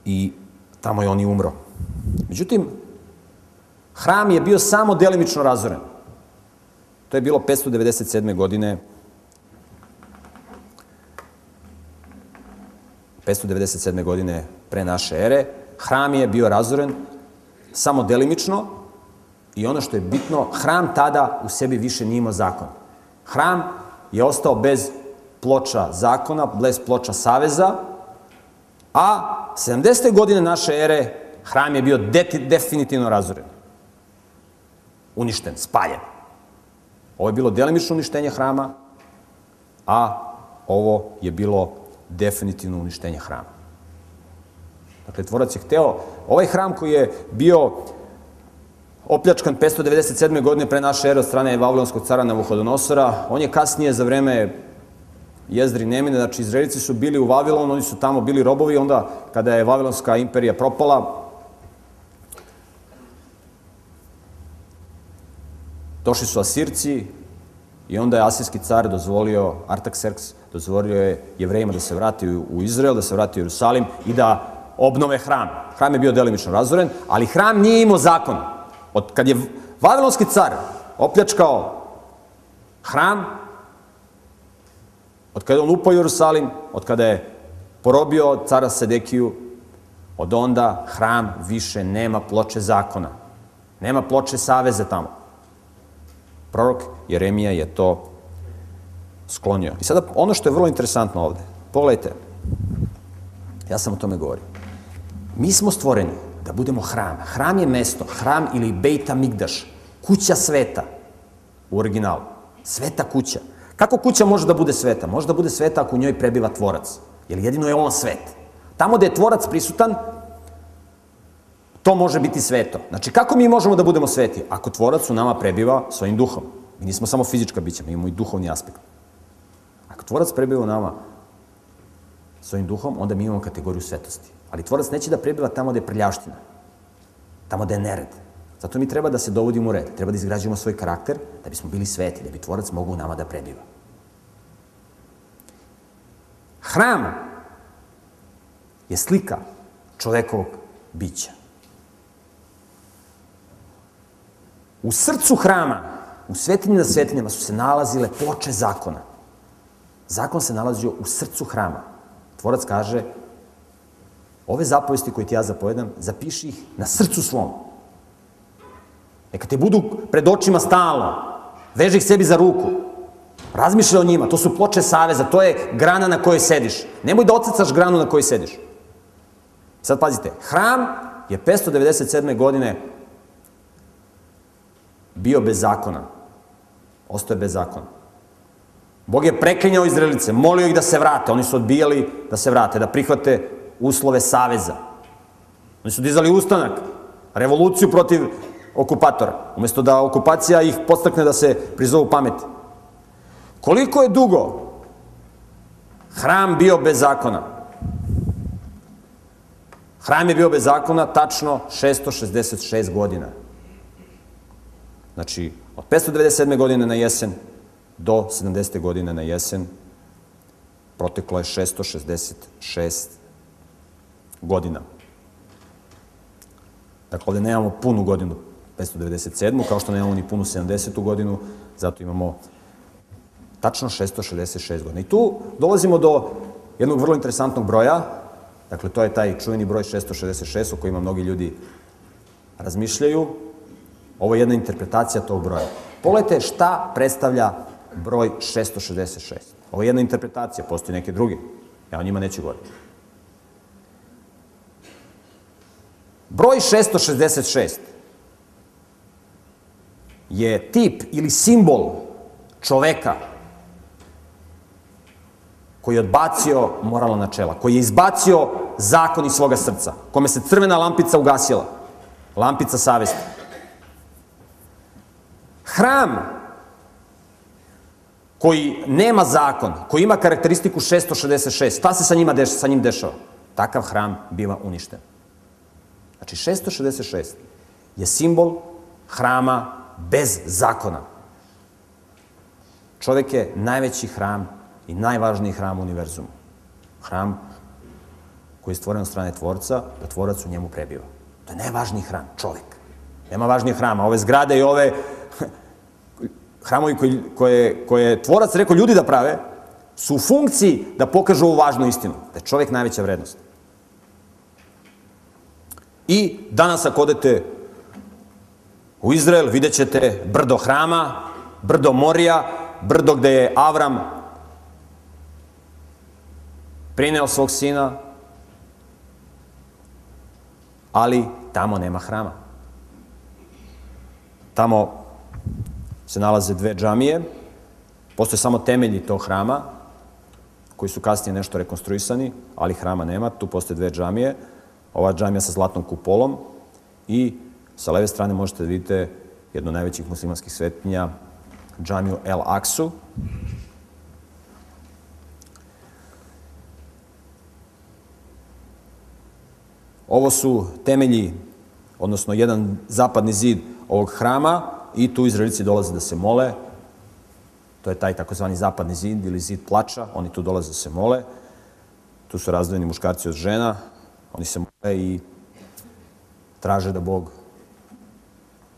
I tamo je on i umro. Međutim, hram je bio samo delimično razoren. To je bilo 597. godine 597. godine pre naše ere, hram je bio razoren samo delimično i ono što je bitno, hram tada u sebi više nije imao zakon. Hram je ostao bez ploča zakona, bez ploča saveza, a 70. godine naše ere hram je bio de definitivno razoren. Uništen, spaljen. Ovo je bilo delimično uništenje hrama, a ovo je bilo definitivno uništenje hrama. Dakle, tvorac je hteo, ovaj hram koji je bio opljačkan 597. godine pre naše ere od strane Vavilonskog cara Navuhodonosora, on je kasnije za vreme Jezdri Nemine, znači Izraelici su bili u Vavilonu, oni su tamo bili robovi, onda kada je Vavilonska imperija propala, došli su Asirci i onda je Asirski car dozvolio, Artaxerxes, dozvolio je jevrejima da se vrati u Izrael, da se vrati u Jerusalim i da obnove hram. Hram je bio delimično razoren, ali hram nije imao zakon. Od kad je Vavilonski car opljačkao hram, Od kada je on upao Jerusalim, od kada je porobio cara Sedekiju, od onda hram više nema ploče zakona. Nema ploče saveze tamo. Prorok Jeremija je to sklonio. I sada ono što je vrlo interesantno ovde, pogledajte, ja sam o tome govorio. Mi smo stvoreni da budemo hram. Hram je mesto, hram ili Bejta Migdaš, kuća sveta u originalu. Sveta kuća. Kako kuća može da bude sveta? Može da bude sveta ako u njoj prebiva tvorac. Jer jedino je on svet. Tamo gde je tvorac prisutan, to može biti sveto. Znači, kako mi možemo da budemo sveti? Ako tvorac u nama prebiva svojim duhom. Mi nismo samo fizička bića, mi imamo i duhovni aspekt. Tvorac prebiva u nama svojim duhom, onda mi imamo kategoriju svetosti. Ali tvorac neće da prebiva tamo gde je prljavština, tamo gde je nered. Zato mi treba da se dovodimo u red, treba da izgrađujemo svoj karakter, da bismo bili sveti, da bi tvorac mogu u nama da prebiva. Hram je slika čovekovog bića. U srcu hrama, u svetinji na svetinjama su se nalazile ploče zakona. Zakon se nalazio u srcu hrama. Tvorac kaže, ove zapovesti koje ti ja zapovedam, zapiši ih na srcu svom. Neka te budu pred očima stalno. Veži ih sebi za ruku. Razmišljaj o njima. To su ploče saveza. To je grana na kojoj sediš. Nemoj da ocecaš granu na kojoj sediš. Sad pazite. Hram je 597. godine bio bez zakona. Ostoje bez zakona. Bog je preklinjao Izraelice, molio ih da se vrate. Oni su odbijali da se vrate, da prihvate uslove saveza. Oni su dizali ustanak, revoluciju protiv okupatora, umesto da okupacija ih podstakne da se prizovu pameti. Koliko je dugo hram bio bez zakona? Hram je bio bez zakona tačno 666 godina. Znači, od 597. godine na jesen do 70. godine na jesen proteklo je 666 godina. Dakle, ovde nemamo punu godinu 597. kao što nemamo ni punu 70. godinu, zato imamo tačno 666 godina. I tu dolazimo do jednog vrlo interesantnog broja, dakle, to je taj čuveni broj 666 o kojima mnogi ljudi razmišljaju. Ovo je jedna interpretacija tog broja. Pogledajte šta predstavlja broj 666. Ovo je jedna interpretacija, postoji neke druge. Ja o njima neću govoriti. Broj 666 je tip ili simbol čoveka koji je odbacio moralna načela, koji je izbacio zakon iz svoga srca, kome se crvena lampica ugasila, lampica savesti. Hram koji nema zakon, koji ima karakteristiku 666, šta se sa, njima deš, sa njim dešava? Takav hram biva uništen. Znači, 666 je simbol hrama bez zakona. Čovek je najveći hram i najvažniji hram u univerzumu. Hram koji je stvoren od strane tvorca, da tvorac u njemu prebiva. To je najvažniji hram, čovek. Nema važnije hrama. Ove zgrade i ove hramovi koji, koje, koje je tvorac rekao ljudi da prave, su u funkciji da pokažu ovu važnu istinu, da je čovek najveća vrednost. I danas ako odete u Izrael, vidjet ćete brdo hrama, brdo Morija, brdo gde je Avram prineo svog sina, ali tamo nema hrama. Tamo se nalaze dve džamije, postoje samo temelji tog hrama, koji su kasnije nešto rekonstruisani, ali hrama nema, tu postoje dve džamije, ova džamija sa zlatnom kupolom i sa leve strane možete da vidite jednu od najvećih muslimanskih svetinja, džamiju El Aksu. Ovo su temelji, odnosno jedan zapadni zid ovog hrama i tu Izraelici dolaze da se mole. To je taj takozvani zapadni zid ili zid plača. Oni tu dolaze da se mole. Tu su razdvojeni muškarci od žena. Oni se mole i traže da Bog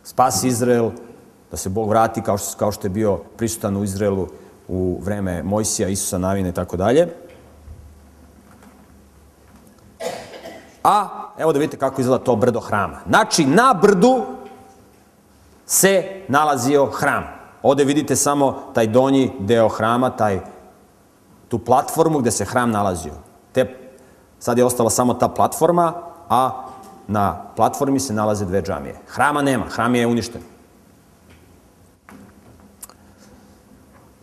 spasi Izrael, da se Bog vrati kao što, kao što je bio prisutan u Izraelu u vreme Mojsija, Isusa Navine i tako dalje. A evo da vidite kako izgleda to brdo hrama. Znači, na brdu se nalazio hram. Ovde vidite samo taj donji deo hrama, taj, tu platformu gde se hram nalazio. Te, sad je ostala samo ta platforma, a na platformi se nalaze dve džamije. Hrama nema, hram je uništen.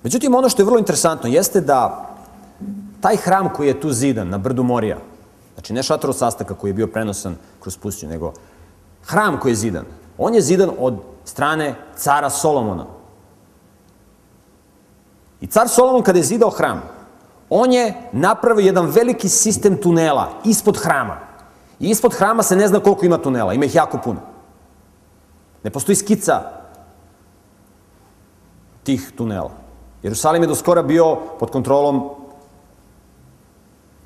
Međutim, ono što je vrlo interesantno jeste da taj hram koji je tu zidan na brdu Morija, znači ne šator od sastaka koji je bio prenosan kroz pustinju, nego hram koji je zidan, on je zidan od strane cara Solomona. I car Solomon kada je zidao hram, on je napravio jedan veliki sistem tunela ispod hrama. I ispod hrama se ne zna koliko ima tunela, ima ih jako puno. Ne postoji skica tih tunela. Jerusalim je do skora bio pod kontrolom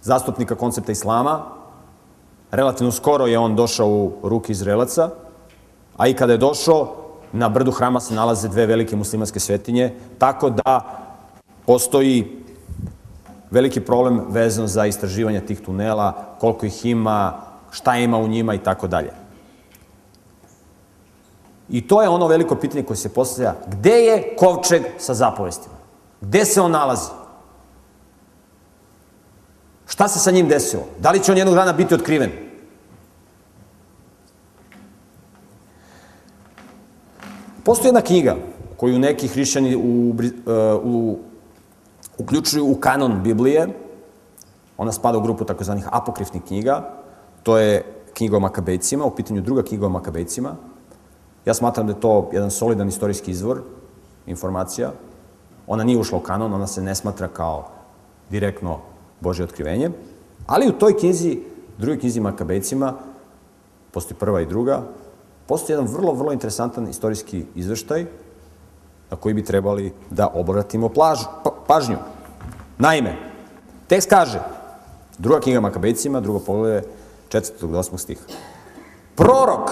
zastupnika koncepta islama. Relativno skoro je on došao u ruke Izraelaca, a i kada je došao, na brdu hrama se nalaze dve velike muslimanske svetinje, tako da postoji veliki problem vezan za istraživanje tih tunela, koliko ih ima, šta ima u njima i tako dalje. I to je ono veliko pitanje koje se postavlja, gde je kovčeg sa zapovestima? Gde se on nalazi? Šta se sa njim desilo? Da li će on jednog dana biti otkriven? Postoji jedna knjiga koju neki hrišćani u, uh, u, uključuju u kanon Biblije. Ona spada u grupu takozvanih apokrifnih knjiga. To je knjiga o Makabejcima, u pitanju druga knjiga o Makabejcima. Ja smatram da je to jedan solidan istorijski izvor informacija. Ona nije ušla u kanon, ona se ne smatra kao direktno Božje otkrivenje. Ali u toj knjizi, drugoj knjizi Makabejcima, postoji prva i druga, postoji jedan vrlo, vrlo interesantan istorijski izveštaj na koji bi trebali da obratimo plaž, pa, pažnju. Naime, tekst kaže, druga knjiga Makabejcima, drugo poglede, četvrtog do osmog stiha. Prorok,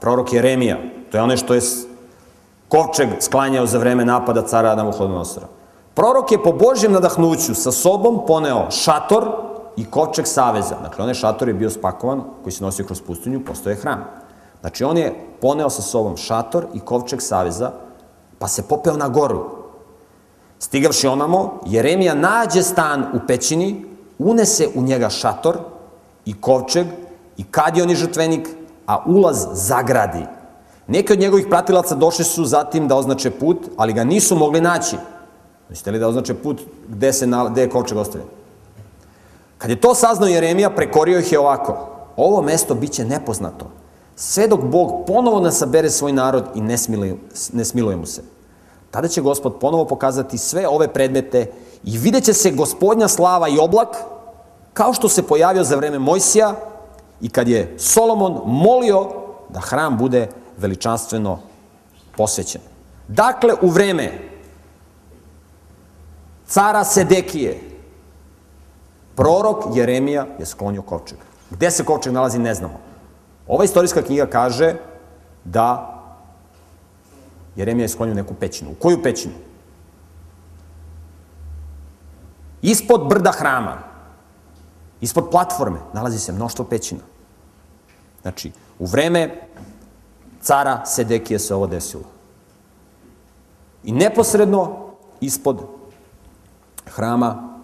prorok Jeremija, to je onaj što je kovčeg sklanjao za vreme napada cara Adama Hlodonosora. Prorok je po Božjem nadahnuću sa sobom poneo šator i kovčeg saveza. Dakle, onaj šator je bio spakovan, koji se nosio kroz pustinju, postoje hram. Znači, on je poneo sa sobom šator i kovčeg saveza, pa se popeo na goru. Stigavši onamo, Jeremija nađe stan u pećini, unese u njega šator i kovčeg i kad je on žrtvenik, a ulaz zagradi. Neki od njegovih pratilaca došli su zatim da označe put, ali ga nisu mogli naći. Mislite li da označe put gde, se, gde je kovčeg ostavljen? Kad je to saznao Jeremija, prekorio ih je ovako. Ovo mesto biće nepoznato. Sve dok Bog ponovo nasabere svoj narod i ne smiluje, ne smiluje mu se. Tada će Gospod ponovo pokazati sve ove predmete i vidjet će se gospodnja slava i oblak, kao što se pojavio za vreme Mojsija i kad je Solomon molio da hram bude veličanstveno posvećen. Dakle, u vreme cara Sedekije, prorok Jeremija je sklonio kovčeg. Gde se kovčeg nalazi, ne znamo. Ova istorijska knjiga kaže da Jeremija je sklonio neku pećinu. U koju pećinu? Ispod brda hrama, ispod platforme, nalazi se mnoštvo pećina. Znači, u vreme cara Sedekije se ovo desilo. I neposredno ispod hrama,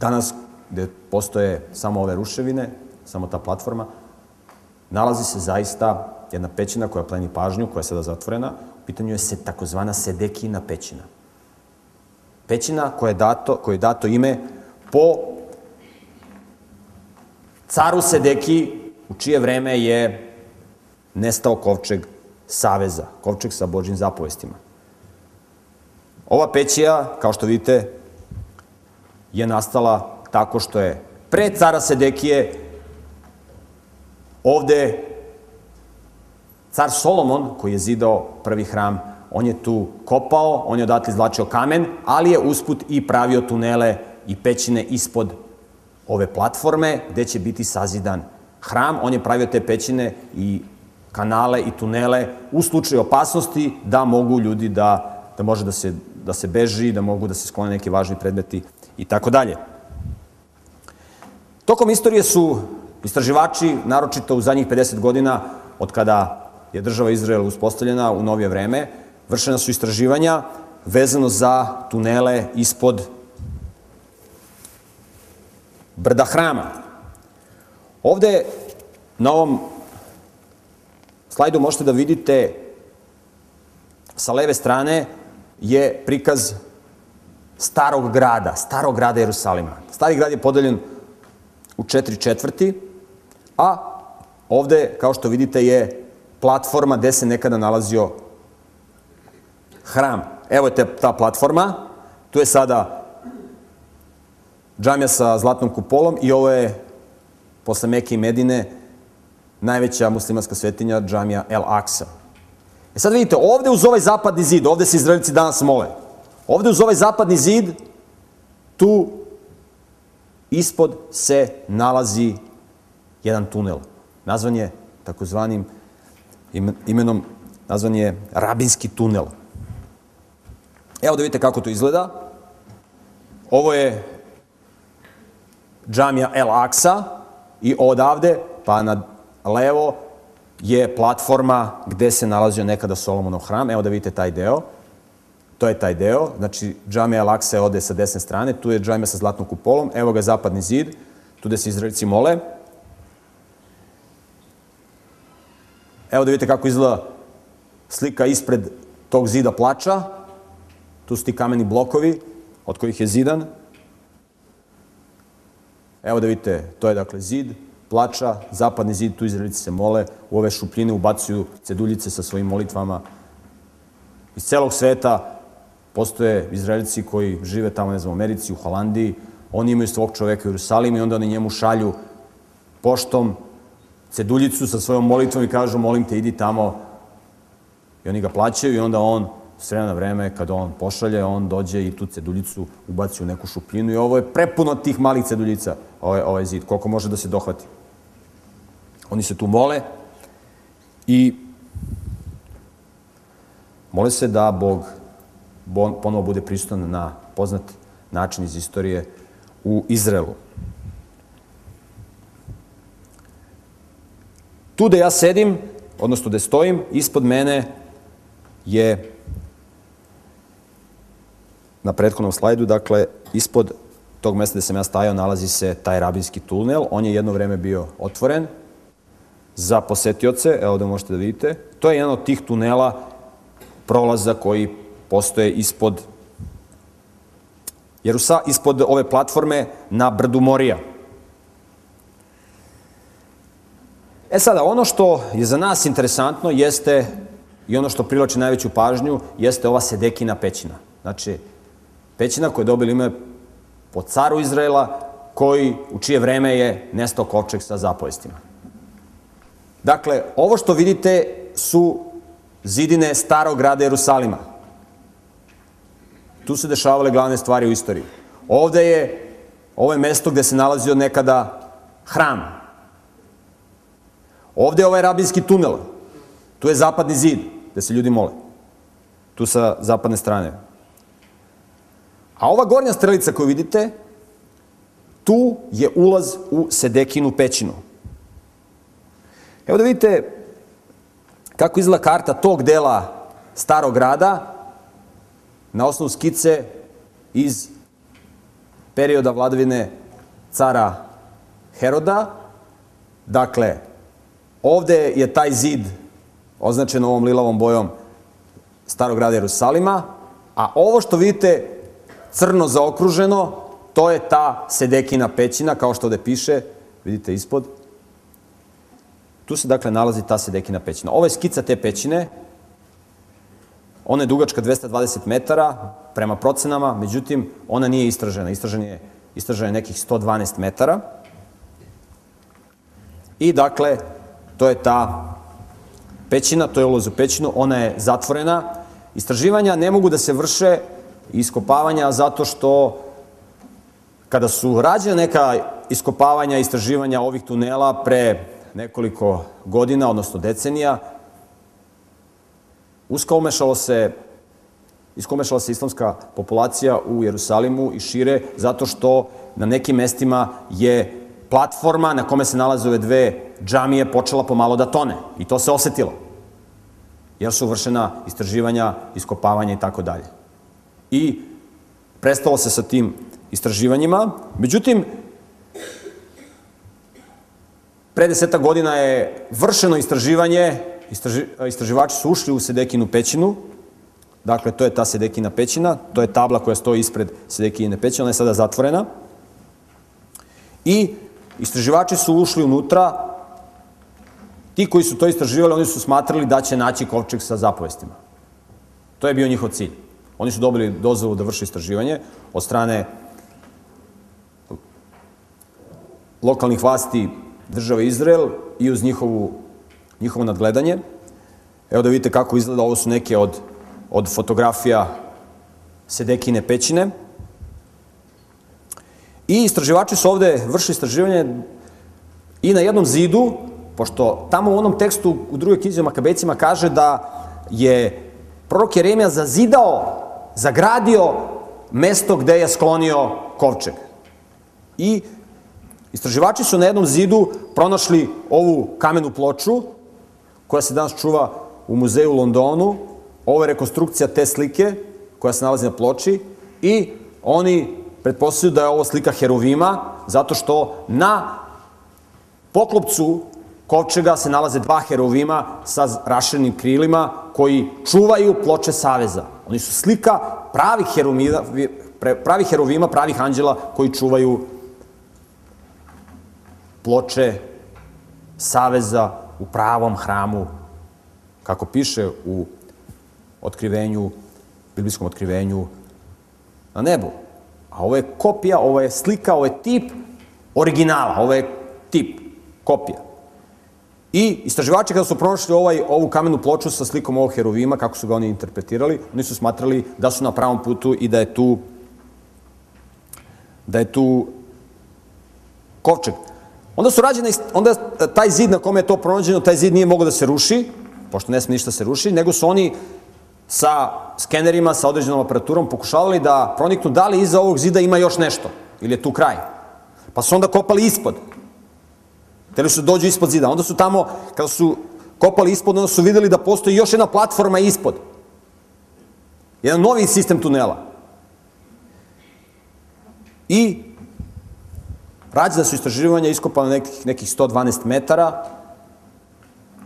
danas gde postoje samo ove ruševine, samo ta platforma, nalazi se zaista jedna pećina koja pleni pažnju, koja je sada zatvorena. U pitanju je se takozvana Sedekina pećina. Pećina koja je dato, koja je dato ime po caru Sedeki, u čije vreme je nestao kovčeg saveza, kovčeg sa Božim zapovestima. Ova pećija, kao što vidite, je nastala tako što je pre cara Sedekije ovde car Solomon, koji je zidao prvi hram, on je tu kopao, on je odatle izvlačio kamen, ali je usput i pravio tunele i pećine ispod ove platforme gde će biti sazidan hram. On je pravio te pećine i kanale i tunele u slučaju opasnosti da mogu ljudi da da može da se, da se beži, da mogu da se sklone neki važni predmeti i tako dalje. Tokom istorije su istraživači, naročito u zadnjih 50 godina, od kada je država Izrael uspostavljena u novije vreme, vršena su istraživanja vezano za tunele ispod brda hrama. Ovde na ovom slajdu možete da vidite sa leve strane je prikaz starog grada, starog grada Jerusalima. Stari grad je podeljen u četiri četvrti, a ovde, kao što vidite, je platforma gde se nekada nalazio hram. Evo je ta platforma, tu je sada džamija sa zlatnom kupolom i ovo je, posle Meke i Medine, najveća muslimanska svetinja, džamija El Aksa. E sad vidite, ovde uz ovaj zapadni zid, ovde se Izraelici danas mole, ovde uz ovaj zapadni zid, tu ispod se nalazi jedan tunel. Nazvan je takozvanim imenom, nazvan je Rabinski tunel. Evo da vidite kako to izgleda. Ovo je džamija El Aksa i odavde pa na levo je platforma gde se nalazio nekada Solomonov hram. Evo da vidite taj deo. To je taj deo. Znači, džamija El Aksa je ode sa desne strane. Tu je džamija sa zlatnom kupolom. Evo ga zapadni zid. Tu gde se Izraelici mole. Evo da vidite kako izgleda slika ispred tog zida plača. Tu su ti kameni blokovi od kojih je zidan. Evo da vidite, to je dakle zid, plača, zapadni zid, tu Izraelici se mole, u ove šupljine ubacuju ceduljice sa svojim molitvama. Iz celog sveta postoje Izraelici koji žive tamo, ne znam, u Americi, u Holandiji, oni imaju svog čoveka u Jerusalimu i onda oni njemu šalju poštom ceduljicu sa svojom molitvom i kažu molim te idi tamo i oni ga plaćaju i onda on s vremena vreme kada on pošalje, on dođe i tu ceduljicu ubaci u neku šupljinu i ovo je prepuno tih malih ceduljica, ovaj, ovaj zid, koliko može da se dohvati. Oni se tu mole i mole se da Bog ponovo bude prisutan na poznat način iz istorije u Izraelu. Tu da ja sedim, odnosno da stojim, ispod mene je na prethodnom slajdu, dakle, ispod tog mesta gde sam ja stajao nalazi se taj rabinski tunel. On je jedno vreme bio otvoren za posetioce, evo da možete da vidite. To je jedan od tih tunela prolaza koji postoje ispod Jerusa, ispod ove platforme na brdu Morija. E sada, ono što je za nas interesantno jeste, i ono što privlači najveću pažnju, jeste ova Sedekina pećina. Znači, pećina koja je dobila ime po caru Izraela, koji, u čije vreme je nestao kovčeg sa zapovestima. Dakle, ovo što vidite su zidine starog grada Jerusalima. Tu se dešavale glavne stvari u istoriji. Ovde je, ovo je mesto gde se nalazio nekada hram, Ovde je ovaj rabinski tunel. Tu je zapadni zid, gde se ljudi mole. Tu sa zapadne strane. A ova gornja strelica koju vidite, tu je ulaz u Sedekinu pećinu. Evo da vidite kako izgleda karta tog dela starog grada na osnovu skice iz perioda vladavine cara Heroda. Dakle, Ovde je taj zid označen ovom lilavom bojom starog grada Jerusalima, a ovo što vidite crno zaokruženo, to je ta Sedekina pećina, kao što ovde piše, vidite ispod. Tu se dakle nalazi ta Sedekina pećina. Ovo je skica te pećine, ona je dugačka 220 metara prema procenama, međutim, ona nije istražena. Istražen je, je nekih 112 metara. I dakle, To je ta pećina, to je ulaz u pećinu, ona je zatvorena. Istraživanja ne mogu da se vrše iskopavanja zato što kada su rađene neka iskopavanja, istraživanja ovih tunela pre nekoliko godina, odnosno decenija, uska umešalo se iskomešala se islamska populacija u Jerusalimu i šire zato što na nekim mestima je platforma na kome se nalaze ove dve džamije počela pomalo da tone. I to se osetilo. Jer su vršena istraživanja, iskopavanja i tako dalje. I prestalo se sa tim istraživanjima. Međutim, pre deseta godina je vršeno istraživanje, istraži, istraživači su ušli u Sedekinu pećinu, dakle, to je ta Sedekina pećina, to je tabla koja stoji ispred Sedekine pećine, ona je sada zatvorena. I istraživači su ušli unutra, ti koji su to istraživali, oni su smatrali da će naći kovčeg sa zapovestima. To je bio njihov cilj. Oni su dobili dozvolu da vrše istraživanje od strane lokalnih vlasti države Izrael i uz njihovu, njihovo nadgledanje. Evo da vidite kako izgleda, ovo su neke od, od fotografija Sedekine pećine. I istraživači su ovde vršili istraživanje i na jednom zidu, pošto tamo u onom tekstu u drugoj knjizi o Makabecima kaže da je prorok Jeremija zazidao, zagradio mesto gde je sklonio kovčeg. I istraživači su na jednom zidu pronašli ovu kamenu ploču, koja se danas čuva u muzeju u Londonu. Ovo je rekonstrukcija te slike koja se nalazi na ploči i oni pretpostavljaju da je ovo slika Herovima, zato što na poklopcu kovčega se nalaze dva Herovima sa rašenim krilima koji čuvaju ploče Saveza. Oni su slika pravih Herovima, pravih Herovima, pravih anđela koji čuvaju ploče Saveza u pravom hramu, kako piše u otkrivenju, biblijskom otkrivenju na nebu. A ovo je kopija, ovo je slika, ovo je tip originala, ovo je tip, kopija. I istraživači kada su pronašli ovaj, ovu kamenu ploču sa slikom ovog herovima, kako su ga oni interpretirali, oni su smatrali da su na pravom putu i da je tu da je tu kovčeg. Onda su rađene, onda taj zid na kome je to pronađeno, taj zid nije mogao da se ruši, pošto ne sme ništa se ruši, nego su oni sa skenerima, sa određenom aparaturom pokušavali da proniknu da li iza ovog zida ima još nešto, ili je tu kraj. Pa su onda kopali ispod. Hteli su da dođu ispod zida. Onda su tamo, kada su kopali ispod, onda su videli da postoji još jedna platforma ispod. Jedan novi sistem tunela. I rađena su istraživanja, iskopali nekih, nekih 112 metara,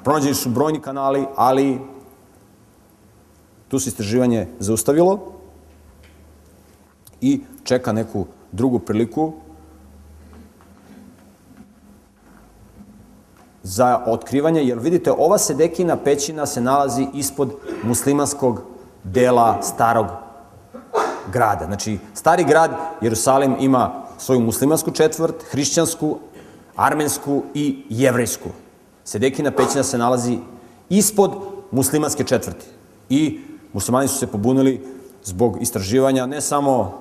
pronađeni su brojni kanali, ali Tu se istraživanje zaustavilo i čeka neku drugu priliku za otkrivanje, jer vidite, ova Sedekina pećina se nalazi ispod muslimanskog dela starog grada. Znači, stari grad Jerusalim ima svoju muslimansku četvrt, hrišćansku, armensku i jevrejsku. Sedekina pećina se nalazi ispod muslimanske četvrti. I muslimani su se pobunili zbog istraživanja ne samo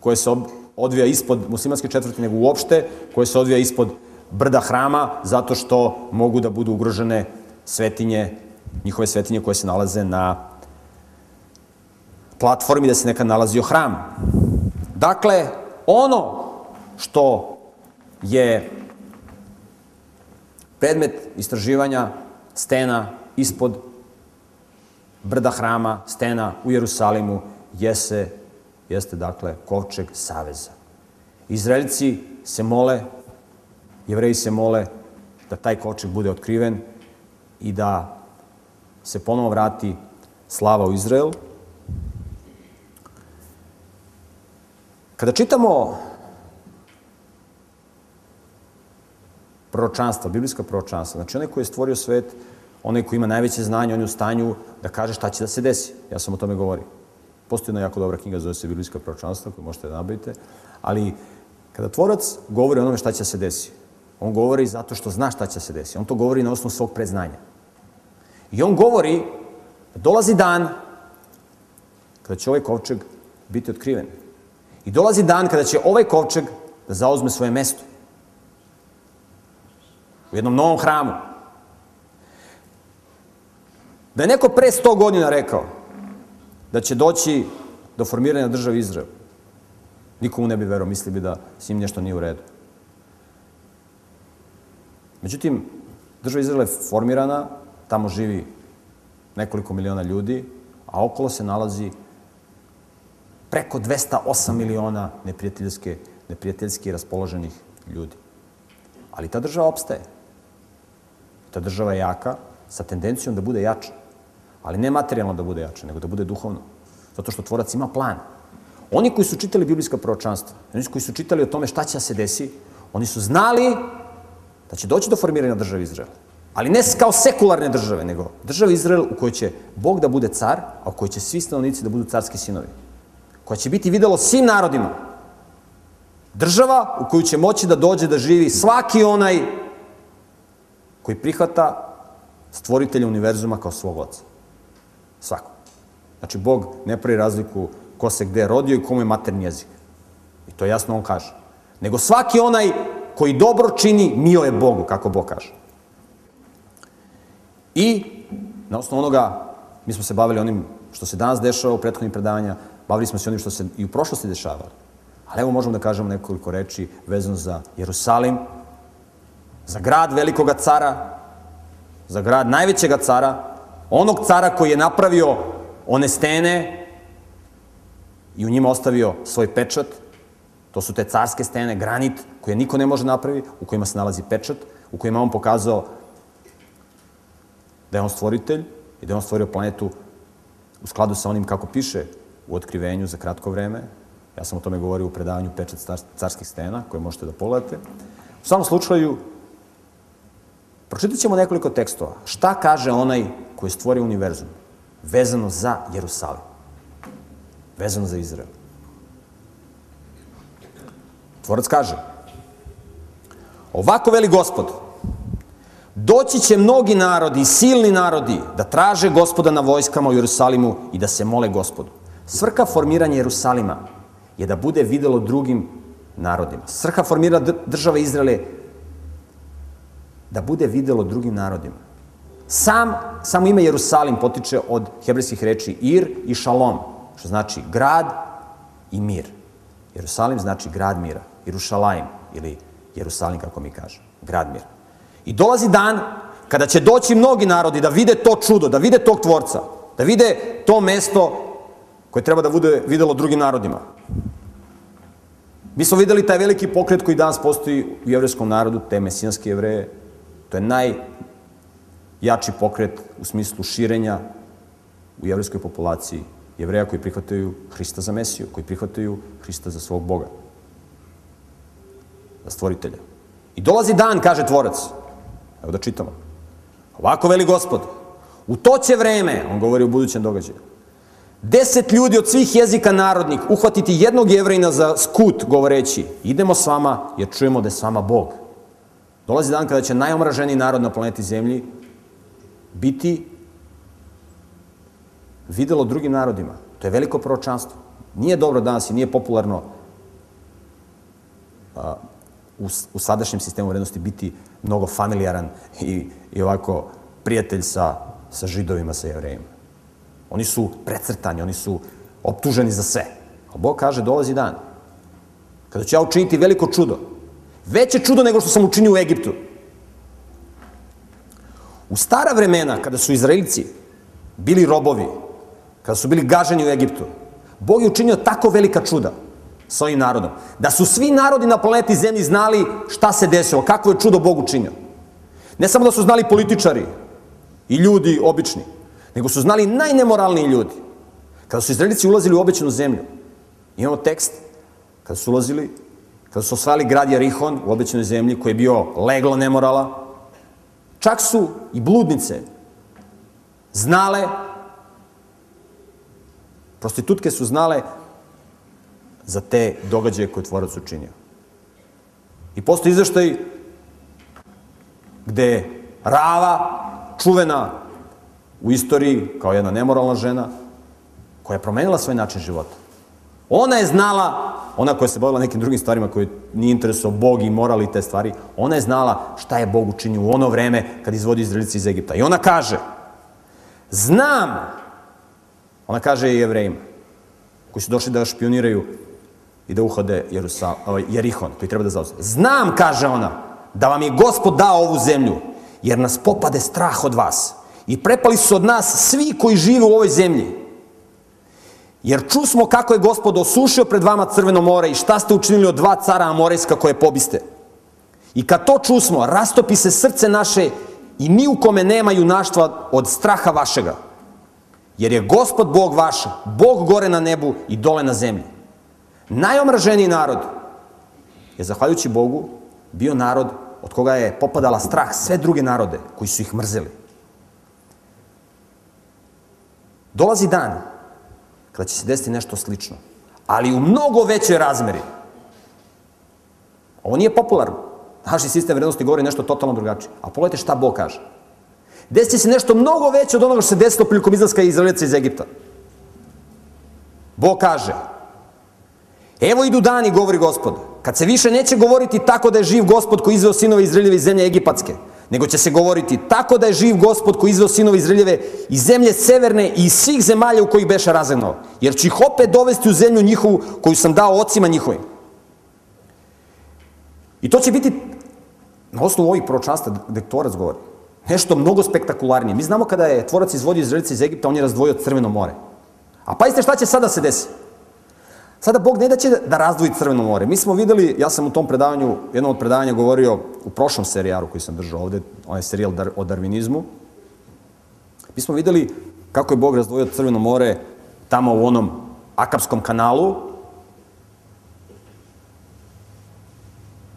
koje se odvija ispod muslimanske četvrti, nego uopšte koje se odvija ispod brda hrama, zato što mogu da budu ugrožene svetinje, njihove svetinje koje se nalaze na platformi da se nekad nalazio hram. Dakle, ono što je predmet istraživanja stena ispod brda hrama, stena u Jerusalimu, jeste, jeste dakle kovčeg saveza. Izraelci se mole, jevreji se mole da taj kovčeg bude otkriven i da se ponovo vrati slava u Izrael. Kada čitamo proročanstva, biblijska proročanstva, znači onaj koji je stvorio svet, onaj koji ima najveće znanje, on je u stanju da kaže šta će da se desi. Ja sam o tome govorio. Postoji jedna jako dobra knjiga, zove se Biblijska proročanstva, koju možete da nabavite, ali kada tvorac govori onome šta će se desi, on govori zato što zna šta će se desi. On to govori na osnovu svog predznanja. I on govori da dolazi dan kada će ovaj kovčeg biti otkriven. I dolazi dan kada će ovaj kovčeg da zauzme svoje mesto. U jednom novom hramu. Da je neko pre 100 godina rekao da će doći do formiranja države Izrael. Nikomu ne bi verovao, misli bi da s njim nešto nije u redu. Međutim, država Izrael je formirana, tamo živi nekoliko miliona ljudi, a okolo se nalazi preko 208 miliona neprijateljske, neprijateljski raspoloženih ljudi. Ali ta država opstaje. Ta država je jaka, sa tendencijom da bude jača. Ali ne materijalno da bude jača, nego da bude duhovno. Zato što tvorac ima plan. Oni koji su čitali biblijska proročanstva, oni koji su čitali o tome šta će da se desi, oni su znali da će doći do formiranja države Izraela. Ali ne kao sekularne države, nego država Izrael u kojoj će Bog da bude car, a u kojoj će svi stanovnici da budu carski sinovi. Koja će biti videlo svim narodima. Država u koju će moći da dođe da živi svaki onaj koji prihvata stvoritelja univerzuma kao svog oca. Svako. Znači, Bog ne pravi razliku ko se gde rodio i komu je materni jezik. I to jasno on kaže. Nego svaki onaj koji dobro čini, mio je Bogu, kako Bog kaže. I na osnovu onoga, mi smo se bavili onim što se danas dešava u prethodnim predavanja, bavili smo se onim što se i u prošlosti dešavalo. Ali evo možemo da kažemo nekoliko reči vezano za Jerusalim, za grad velikoga cara, za grad najvećega cara, onog cara koji je napravio one stene i u njima ostavio svoj pečat, to su te carske stene, granit, koje niko ne može napraviti, u kojima se nalazi pečat, u kojima on pokazao da je on stvoritelj i da je on stvorio planetu u skladu sa onim kako piše u otkrivenju za kratko vreme. Ja sam o tome govorio u predavanju Pečat carskih stena, koje možete da pogledate. U samom slučaju, pročitat ćemo nekoliko tekstova. Šta kaže onaj koji je stvorio univerzum? Vezano za Jerusalim. Vezano za Izrael. Tvorac kaže, ovako veli gospod, Doći će mnogi narodi, silni narodi, da traže gospoda na vojskama u Jerusalimu i da se mole gospodu. Svrha formiranja Jerusalima je da bude videlo drugim narodima. Svrha formiranja države Izraele da bude videlo drugim narodima. Sam, samo ime Jerusalim potiče od hebrejskih reči Ir i Šalom, što znači grad i mir. Jerusalim znači grad mira, Jerušalajim ili Jerusalim kako mi kažemo, grad mira. I dolazi dan kada će doći mnogi narodi da vide to čudo, da vide tog tvorca, da vide to mesto koje treba da bude videlo drugim narodima. Mi smo videli taj veliki pokret koji danas postoji u jevrijskom narodu, te mesijanske jevreje. To je najjači pokret u smislu širenja u jevrijskoj populaciji jevreja koji prihvataju Hrista za Mesiju, koji prihvataju Hrista za svog Boga, za stvoritelja. I dolazi dan, kaže tvorac, Evo da čitamo. Ovako veli gospod, u to će vreme, on govori o budućem događaju, deset ljudi od svih jezika narodnih uhvatiti jednog jevrejna za skut, govoreći, idemo s vama jer čujemo da je s vama Bog. Dolazi dan kada će najomraženiji narod na planeti Zemlji biti videlo drugim narodima. To je veliko proročanstvo. Nije dobro danas i nije popularno a, u, u sadašnjem sistemu vrednosti biti mnogo familijaran i, i ovako prijatelj sa, sa židovima, sa jevrejima. Oni su precrtani, oni su optuženi za sve. A Bog kaže, dolazi dan kada ću ja učiniti veliko čudo. Veće čudo nego što sam učinio u Egiptu. U stara vremena, kada su Izraelci bili robovi, kada su bili gaženi u Egiptu, Bog je učinio tako velika čuda sa ovim narodom. Da su svi narodi na planeti Zemlji znali šta se desilo, kakvo je čudo Bog učinio. Ne samo da su znali političari i ljudi obični, nego su znali najnemoralniji ljudi. Kada su Izraelici ulazili u obećanu zemlju, imamo tekst, kada su ulazili, kada su osvajali grad Jerihon u obećanoj zemlji, koji je bio leglo nemorala, čak su i bludnice znale, prostitutke su znale za te događaje koje tvorac učinio. I postoji izveštaj gde Rava, čuvena u istoriji kao jedna nemoralna žena, koja je promenila svoj način života. Ona je znala, ona koja se bavila nekim drugim stvarima koje nije interesuo Bog i moral i te stvari, ona je znala šta je Bog učinio u ono vreme kad izvodi Izraelici iz Egipta. I ona kaže, znam, Ona kaže i jevrejima, koji su došli da špioniraju i da uhode Jerusal, ovaj, Jerihon, koji treba da zauzme. Znam, kaže ona, da vam je gospod dao ovu zemlju, jer nas popade strah od vas. I prepali su od nas svi koji žive u ovoj zemlji. Jer čusmo kako je gospod osušio pred vama crveno more i šta ste učinili od dva cara Amorejska koje pobiste. I kad to čusmo, rastopi se srce naše i ni u kome nema junaštva od straha vašega. Jer je gospod Bog vaš, Bog gore na nebu i dole na zemlji. Najomraženiji narod je, zahvaljujući Bogu, bio narod od koga je popadala strah sve druge narode koji su ih mrzeli. Dolazi dan kada će se desiti nešto slično, ali u mnogo većoj razmeri. Ovo nije popularno. Naši sistem vrednosti govori nešto totalno drugačije. A pogledajte šta Bog kaže. Desit će se nešto mnogo veće od onoga što se desilo prilikom izlaska Izraelica iz Egipta. Bog kaže, evo idu dani, govori gospod, kad se više neće govoriti tako da je živ gospod koji izveo sinove Izraeljeve iz zemlje Egipatske, nego će se govoriti tako da je živ gospod koji izveo sinove Izraeljeve iz zemlje severne i iz svih zemalja u kojih beše razagnao, jer će ih opet dovesti u zemlju njihovu koju sam dao ocima njihovim. I to će biti na osnovu ovih proročanstva gde tvorac govori. Nešto mnogo spektakularnije. Mi znamo kada je tvorac izvodio Izraelice iz Egipta, on je razdvojio Crveno more. A pazite šta će sada se desiti. Sada Bog ne da će da razdvoji Crveno more. Mi smo videli, ja sam u tom predavanju, jednom od predavanja govorio u prošlom serijalu koji sam držao ovde, onaj serijal dar, o darvinizmu. Mi smo videli kako je Bog razdvojio Crveno more tamo u onom Akapskom kanalu,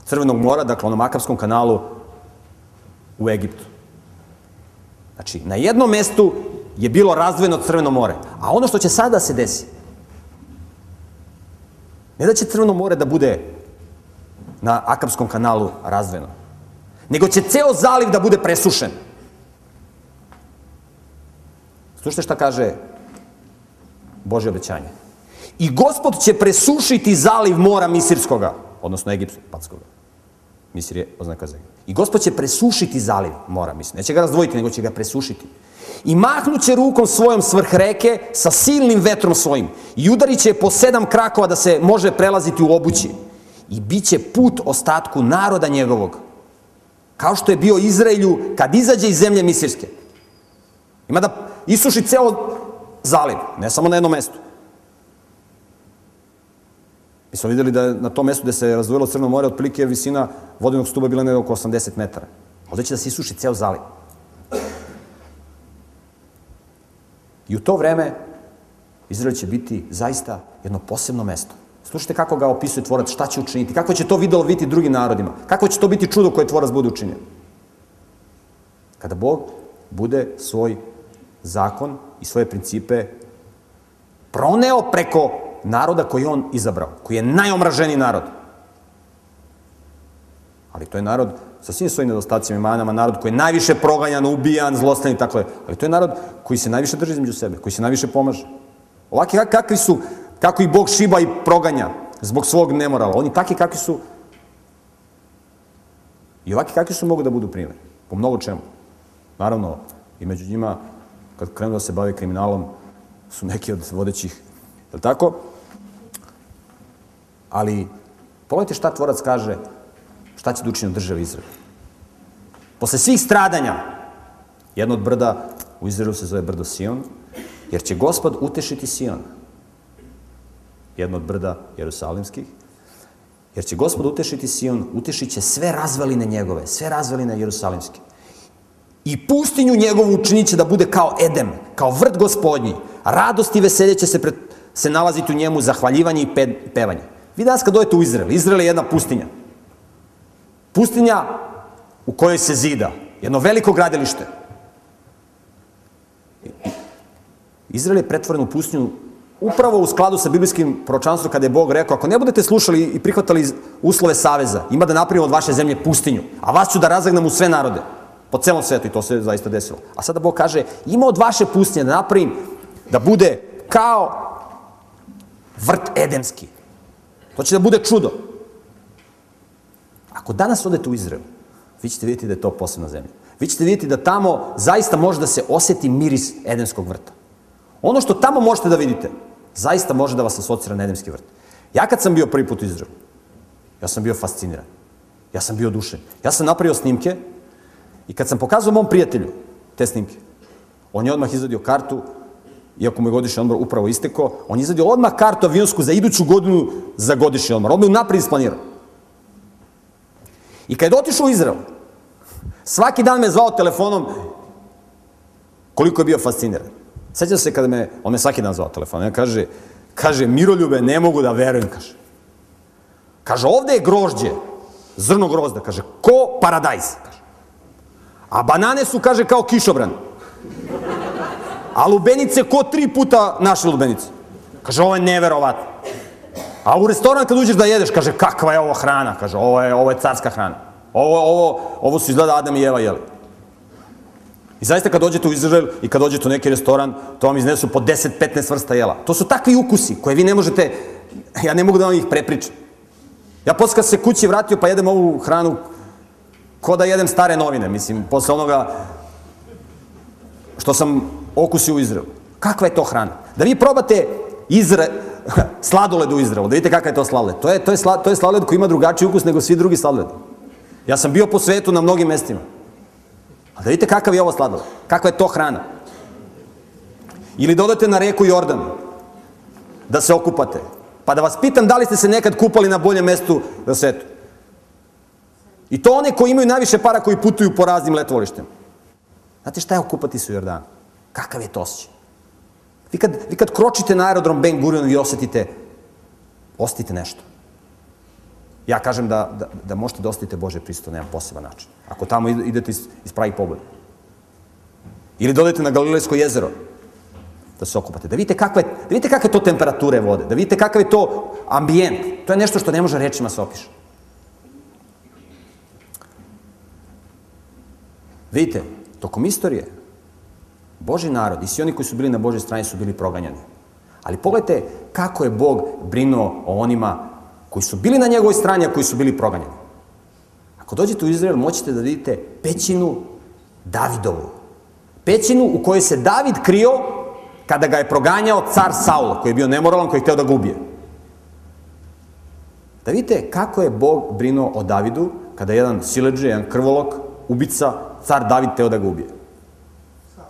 Crvenog mora, dakle onom Akapskom kanalu u Egiptu. Znači, na jednom mestu je bilo razdvojeno Crveno more. A ono što će sada se desi, ne da će Crveno more da bude na Akapskom kanalu razdvojeno, nego će ceo zaliv da bude presušen. Slušajte šta kaže Božje obećanje. I gospod će presušiti zaliv mora Misirskoga, odnosno Egipatskoga. Misir je oznaka za I gospod će presušiti zaliv mora, mislim. Neće ga razdvojiti, nego će ga presušiti. I mahnuće rukom svojom svrh reke sa silnim vetrom svojim. I udarit će po sedam krakova da se može prelaziti u obući. I bit će put ostatku naroda njegovog. Kao što je bio Izraelju kad izađe iz zemlje Misirske. Ima da isuši ceo zaliv, ne samo na jednom mestu. Mi smo videli da je na tom mestu gde se razdvojilo Crno more, otprilike visina vodenog stuba bila nekako oko 80 metara. Ovde će da se isuši ceo zaliv. I u to vreme Izrael će biti zaista jedno posebno mesto. Slušajte kako ga opisuje tvorac, šta će učiniti, kako će to videlo vidjeti drugim narodima, kako će to biti čudo koje tvorac bude učinio. Kada Bog bude svoj zakon i svoje principe proneo preko naroda koji on izabrao, koji je najomraženiji narod. Ali to je narod sa svim svojim nedostacima i manama, narod koji je najviše proganjan, ubijan, zlostavljan i tako je. Ali to je narod koji se najviše drži između sebe, koji se najviše pomaže. Ovaki kakvi su, kako ih Bog šiba i proganja zbog svog nemorala. Oni takvi kakvi su i ovaki kakvi su mogu da budu primjer. Po mnogo čemu. Naravno, i među njima, kad krenu da se bave kriminalom, su neki od vodećih, je li tako? Ali, pogledajte šta tvorac kaže, šta će da učini u državi Izrael. Posle svih stradanja, jedno od brda u Izraelu se zove brdo Sion, jer će gospod utešiti Sion. Jedno od brda Jerusalimskih, jer će gospod utešiti Sion, utešit će sve razvaline njegove, sve razvaline Jerusalimske. I pustinju njegovu učinit će da bude kao Edem, kao vrt gospodnji. Radost i veselje će se, pred, se nalaziti u njemu, zahvaljivanje i pe, pevanje. Vi danas kad dojete u Izrael, Izrael je jedna pustinja. Pustinja u kojoj se zida. Jedno veliko gradilište. Izrael je pretvoren u pustinju upravo u skladu sa biblijskim proročanstvom kada je Bog rekao ako ne budete slušali i prihvatali uslove saveza, ima da napravimo od vaše zemlje pustinju, a vas ću da razagnam u sve narode po celom svetu i to se zaista desilo. A sada Bog kaže ima od vaše pustinje da napravim da bude kao vrt edemski. To će da bude čudo. Ako danas odete u Izrael, vi ćete vidjeti da je to posebna zemlja. Vi ćete vidjeti da tamo zaista može da se oseti miris Edenskog vrta. Ono što tamo možete da vidite, zaista može da vas asocira na Edemski vrt. Ja kad sam bio prvi put u Izraelu, ja sam bio fasciniran. Ja sam bio dušen. Ja sam napravio snimke i kad sam pokazao mom prijatelju te snimke, on je odmah izadio kartu, iako mu je godišnji odmor upravo isteko, on je izadio odmah kartu avionsku za iduću godinu za godišnji odmor. Odmah je napred isplanirao. I kad je otišao u Izrael, svaki dan me zvao telefonom koliko je bio fasciniran. Sećam se kada me, on me svaki dan zvao telefonom, ja kaže, kaže, Miroljube, ne mogu da verujem, kaže. Kaže, ovde je grožđe, zrno grozda, kaže, ko paradajz, kaže. A banane su, kaže, kao kišobran. A lubenice ko tri puta naše lubenice. Kaže, ovo je neverovatno. A u restoran kad uđeš da jedeš, kaže, kakva je ovo hrana? Kaže, ovo je, ovo je carska hrana. Ovo, ovo, ovo su izgleda Adam i Eva jeli. I zaista kad dođete u Izrael i kad dođete u neki restoran, to vam iznesu po 10-15 vrsta jela. To su takvi ukusi koje vi ne možete, ja ne mogu da vam ih prepričam. Ja posle kad se kući vratio pa jedem ovu hranu ko da jedem stare novine, mislim, posle onoga što sam okusio u Izraelu. Kakva je to hrana? Da vi probate Izra... sladoled u Izraelu, da vidite kakav je to sladoled. To je, to, je sla... to je sladoled koji ima drugačiji ukus nego svi drugi sladoled. Ja sam bio po svetu na mnogim mestima. A da vidite kakav je ovo sladoled. Kakva je to hrana. Ili dodate na reku Jordan da se okupate. Pa da vas pitam da li ste se nekad kupali na boljem mestu na svetu. I to one koji imaju najviše para koji putuju po raznim letovalištima. Znate šta je okupati se u Jordanu? Kakav je to osjećaj? Vi kad, vi kad kročite na aerodrom Ben Gurion, vi osetite, osetite nešto. Ja kažem da, da, da možete da osetite Bože pristo na jedan poseban način. Ako tamo idete iz, iz pravi pogled. Ili dodajete na Galilejsko jezero, da se okupate. Da vidite kakve, da vidite kakve to temperature vode, da vidite kakav je to ambijent. To je nešto što ne može rečima se opiše. Vidite, tokom istorije, Boži narod i svi oni koji su bili na Božoj strani su bili proganjani. Ali pogledajte kako je Bog brinuo o onima koji su bili na njegovoj strani, a koji su bili proganjani. Ako dođete u Izrael, moćete da vidite pećinu Davidovu. Pećinu u kojoj se David krio kada ga je proganjao car Saul, koji je bio nemoralan, koji je hteo da ga ubije. Da vidite kako je Bog brinuo o Davidu kada je jedan sileđe, jedan krvolok, ubica, car David teo da ga ubije.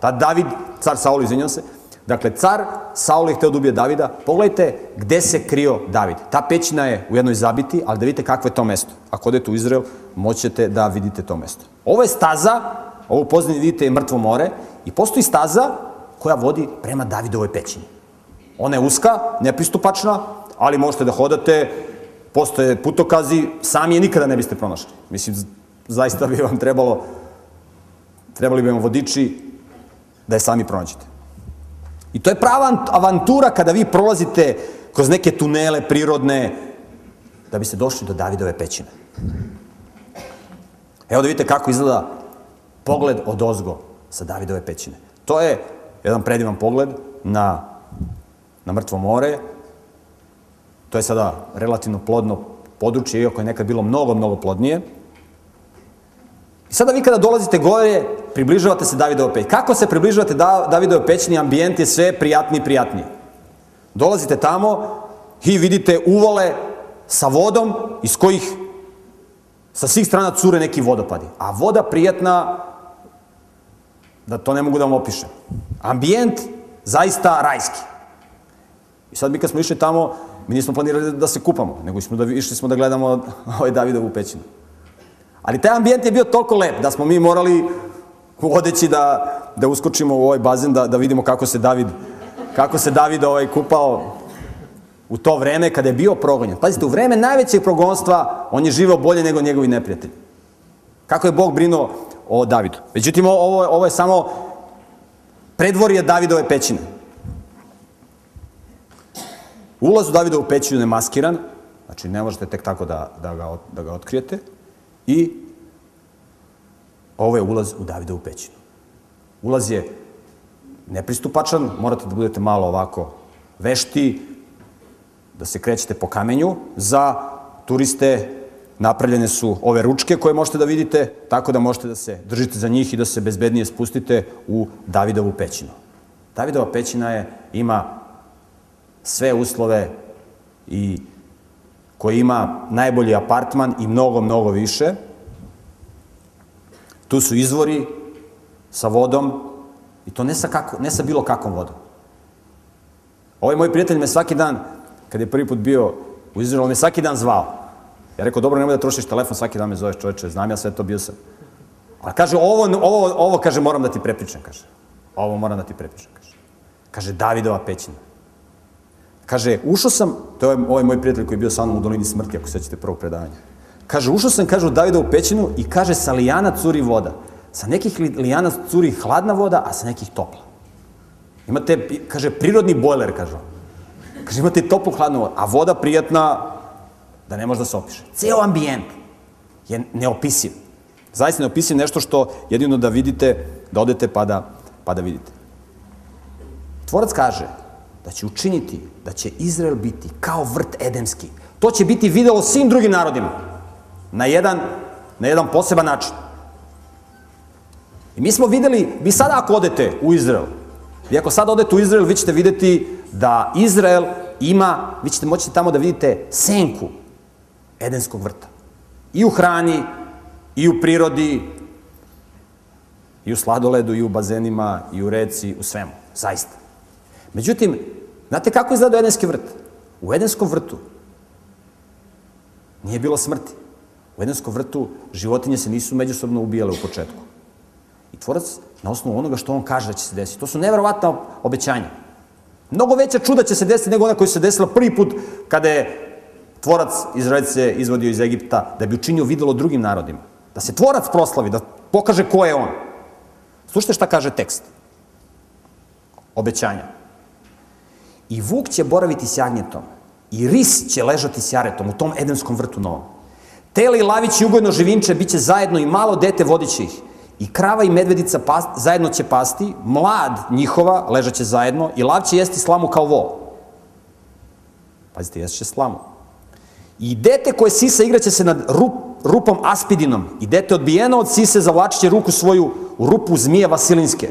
Ta David, car Saul, izvinjam se, dakle, car Saul je hteo da ubije Davida, pogledajte gde se krio David. Ta pećina je u jednoj zabiti, ali da vidite kakvo je to mesto. Ako odete u Izrael, moćete da vidite to mesto. Ovo je staza, ovo poznanje vidite je mrtvo more, i postoji staza koja vodi prema Davidovoj pećini. Ona je uska, nepristupačna, ali možete da hodate, postoje putokazi, sami je nikada ne biste pronašli. Mislim, zaista bi vam trebalo, trebali bi vam vodiči da je sami pronađete. I to je prava avantura kada vi prolazite kroz neke tunele prirodne da biste došli do Davidove pećine. Evo da vidite kako izgleda pogled od ozgo sa Davidove pećine. To je jedan predivan pogled na, na mrtvo more. To je sada relativno plodno područje, iako je nekad bilo mnogo, mnogo plodnije. I sada vi kada dolazite gore, približavate se Davidovo pećini. Kako se približavate da, Davidovo pećini, ambijent je sve prijatniji i prijatniji. Dolazite tamo i vidite uvale sa vodom iz kojih sa svih strana cure neki vodopadi. A voda prijatna, da to ne mogu da vam opišem. Ambijent zaista rajski. I sad mi kad smo išli tamo, mi nismo planirali da se kupamo, nego smo da, išli smo da gledamo ovaj Davidovu pećinu. Ali taj ambijent je bio toliko lep da smo mi morali u odeći da, da uskočimo u ovaj bazen, da, da vidimo kako se David, kako se David ovaj kupao u to vreme kada je bio progonjen. Pazite, u vreme najvećeg progonstva on je živeo bolje nego njegovi neprijatelji. Kako je Bog brinuo o Davidu. Međutim, ovo, ovo je samo predvorje Davidove pećine. Ulaz u Davidovu pećinu je maskiran, znači ne možete tek tako da, da, ga, da ga otkrijete. I ovo je ulaz u Davidovu pećinu. Ulaz je nepristupačan, morate da budete malo ovako vešti, da se krećete po kamenju. Za turiste napravljene su ove ručke koje možete da vidite, tako da možete da se držite za njih i da se bezbednije spustite u Davidovu pećinu. Davidova pećina je, ima sve uslove i koji ima najbolji apartman i mnogo, mnogo više. Tu su izvori sa vodom i to ne sa, kako, ne sa bilo kakvom vodom. Ovaj moj prijatelj me svaki dan, kad je prvi put bio u Izraelu, me svaki dan zvao. Ja rekao, dobro, nemoj da trošiš telefon, svaki dan me zoveš čoveče, znam ja sve to, bio sam. A kaže, ovo, ovo, ovo, kaže, moram da ti prepričam, kaže. Ovo moram da ti prepričam, kaže. Kaže, Davidova pećina. Kaže, ušao sam, to je ovaj moj prijatelj koji je bio sa mnom u dolini smrti, ako sećate prvog predavanja. Kaže, ušao sam, kaže, u pećinu i kaže, sa lijana curi voda. Sa nekih lijana curi hladna voda, a sa nekih topla. Imate, kaže, prirodni bojler, kaže Kaže, imate toplu hladnu vodu, a voda prijatna, da ne može da se opiše. Ceo ambijent je neopisiv. Zaista neopisiv nešto što jedino da vidite, da odete pa da, pa da vidite. Tvorac kaže da će učiniti da će Izrael biti kao vrt edemski. To će biti videlo svim drugim narodima. Na jedan, na jedan poseban način. I mi smo videli, vi sada ako odete u Izrael, vi ako sada odete u Izrael, vi ćete videti da Izrael ima, vi ćete moći tamo da vidite senku Edenskog vrta. I u hrani, i u prirodi, i u sladoledu, i u bazenima, i u reci, u svemu. Zaista. Međutim, znate kako izgleda Edenski vrt? U Edenskom vrtu nije bilo smrti. U Edenskom vrtu životinje se nisu međusobno ubijale u početku. I tvorac, na osnovu onoga što on kaže da će se desiti, to su neverovatna obećanja. Mnogo veća čuda će se desiti nego ona koja se desila prvi put kada je tvorac Izraelice izvodio iz Egipta da bi učinio videlo drugim narodima. Da se tvorac proslavi, da pokaže ko je on. Slušajte šta kaže tekst. Obećanja. I vuk će boraviti s jagnjetom, i ris će ležati s jaretom u tom edenskom vrtu novom. Tele i lavić i ugojno živinče biće zajedno i malo dete vodiće ih. I krava i medvedica zajedno će pasti, mlad njihova ležaće zajedno i lav će jesti slamu kao vo. Pazite, ješće slamu. I dete koje sisa igraće se nad rup, rupom aspidinom i dete odbijeno od sise zavlačiće ruku svoju u rupu zmije vasilinske.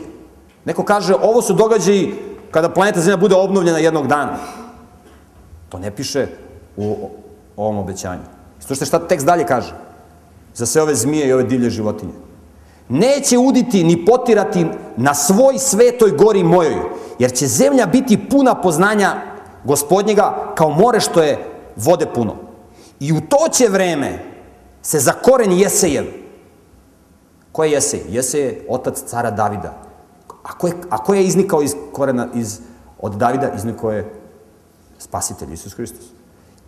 Neko kaže, ovo su događaji kada planeta Zemlja bude obnovljena jednog dana. To ne piše u ovom obećanju. Slušajte šta tekst dalje kaže. Za sve ove zmije i ove divlje životinje. Neće uditi ni potirati na svoj svetoj gori mojoj, jer će zemlja biti puna poznanja gospodnjega kao more što je vode puno. I u to će vreme se za koren Jesejev. Ko je Jesej? Jesej je otac cara Davida. A ko je, a ko je iznikao iz korena iz, od Davida? Iznikao je spasitelj Isus Hristos.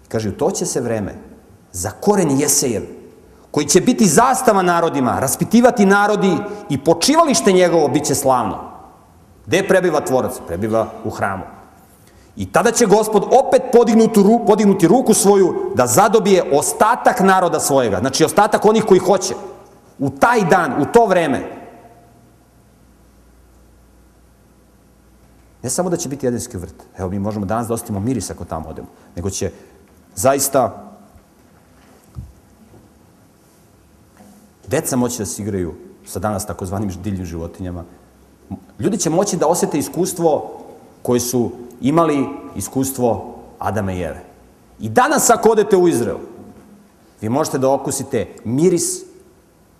Kaže, u to će se vreme za koren Jesejev, koji će biti zastava narodima, raspitivati narodi i počivalište njegovo bit će slavno. Gde prebiva tvorac? Prebiva u hramu. I tada će gospod opet podignuti, ru, podignuti ruku svoju da zadobije ostatak naroda svojega. Znači, ostatak onih koji hoće. U taj dan, u to vreme. Ne samo da će biti jedenski vrt. Evo, mi možemo danas da ostavimo miris ako tamo odemo. Nego će zaista deca moći da se igraju sa danas takozvanim divljim životinjama. Ljudi će moći da osete iskustvo koje su imali iskustvo Adama i Eve. I danas ako odete u Izrael, vi možete da okusite miris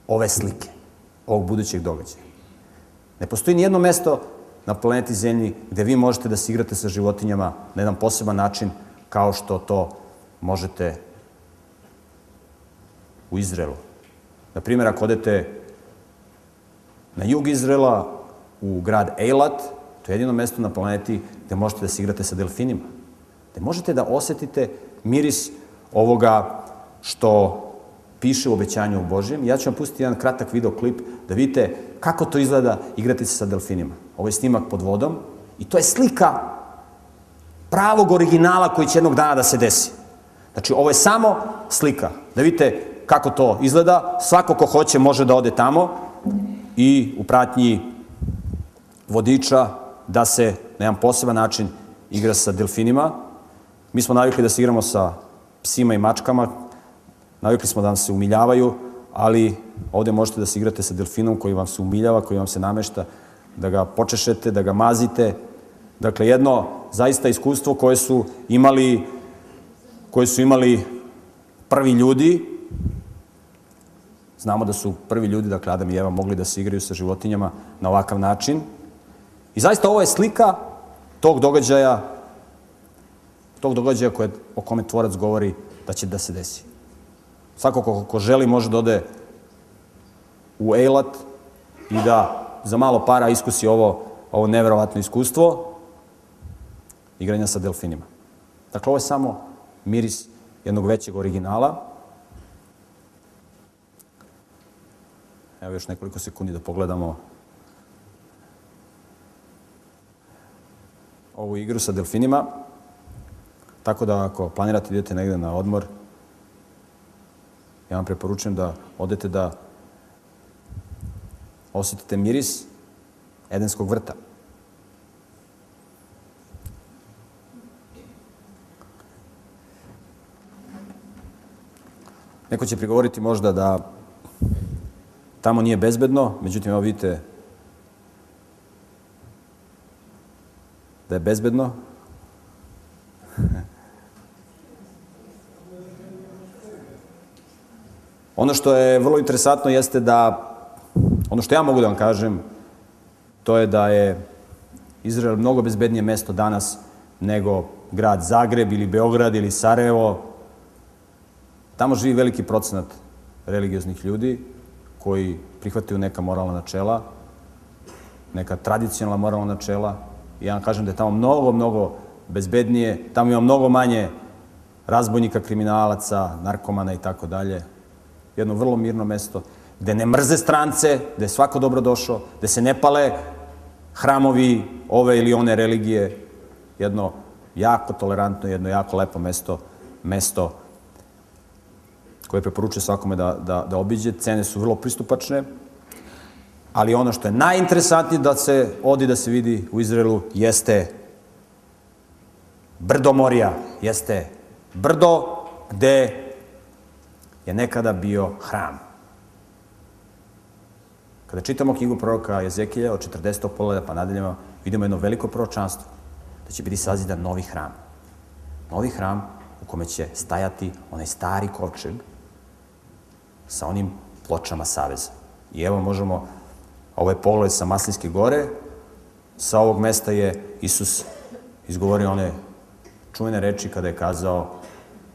ove slike, ovog budućeg događaja. Ne postoji nijedno mesto na planeti Zemlji gde vi možete da se igrate sa životinjama na jedan poseban način kao što to možete u Izraelu. Na primjer, ako odete na jug Izrela, u grad Eilat, to je jedino mesto na planeti gde možete da se igrate sa delfinima. Gde možete da osetite miris ovoga što piše u obećanju u Božjem. Ja ću vam pustiti jedan kratak videoklip da vidite kako to izgleda igrati se sa delfinima. Ovo je snimak pod vodom i to je slika pravog originala koji će jednog dana da se desi. Znači, ovo je samo slika. Da vidite kako to izgleda. Svako ko hoće može da ode tamo i u pratnji vodiča da se na jedan poseban način igra sa delfinima. Mi smo navikli da se igramo sa psima i mačkama, navikli smo da nam se umiljavaju, ali ovde možete da se igrate sa delfinom koji vam se umiljava, koji vam se namešta, da ga počešete, da ga mazite. Dakle, jedno zaista iskustvo koje su imali, koje su imali prvi ljudi, Znamo da su prvi ljudi, dakle Adam i Eva, mogli da se igraju sa životinjama na ovakav način. I zaista ovo je slika tog događaja, tog događaja koje, o kome tvorac govori da će da se desi. Svako ko, ko želi može da ode u Ejlat i da za malo para iskusi ovo, ovo neverovatno iskustvo igranja sa delfinima. Dakle, ovo je samo miris jednog većeg originala. Evo još nekoliko sekundi da pogledamo ovu igru sa delfinima. Tako da ako planirate da idete negde na odmor, ja vam preporučujem da odete da osetite miris Edenskog vrta. Neko će prigovoriti možda da tamo nije bezbedno, međutim, evo vidite da je bezbedno. ono što je vrlo interesantno jeste da, ono što ja mogu da vam kažem, to je da je Izrael mnogo bezbednije mesto danas nego grad Zagreb ili Beograd ili Sarajevo. Tamo živi veliki procenat religioznih ljudi koji prihvataju neka moralna načela, neka tradicionalna moralna načela. I ja vam kažem da je tamo mnogo, mnogo bezbednije, tamo ima mnogo manje razbojnika, kriminalaca, narkomana i tako dalje. Jedno vrlo mirno mesto gde ne mrze strance, gde je svako dobro došao, gde se ne pale hramovi ove ili one religije. Jedno jako tolerantno, jedno jako lepo mesto, mesto koje preporučuje svakome da, da, da obiđe. Cene su vrlo pristupačne, ali ono što je najinteresantnije da se odi da se vidi u Izraelu jeste brdo Morija, jeste brdo gde je nekada bio hram. Kada čitamo knjigu proroka Jezekilja od 40. poleda pa nadalje, vidimo jedno veliko proročanstvo, da će biti sazidan novi hram. Novi hram u kome će stajati onaj stari kovčeg sa onim pločama Saveza. I evo možemo, ovo je pogled sa Maslinske gore, sa ovog mesta je Isus izgovorio one čuvene reči kada je kazao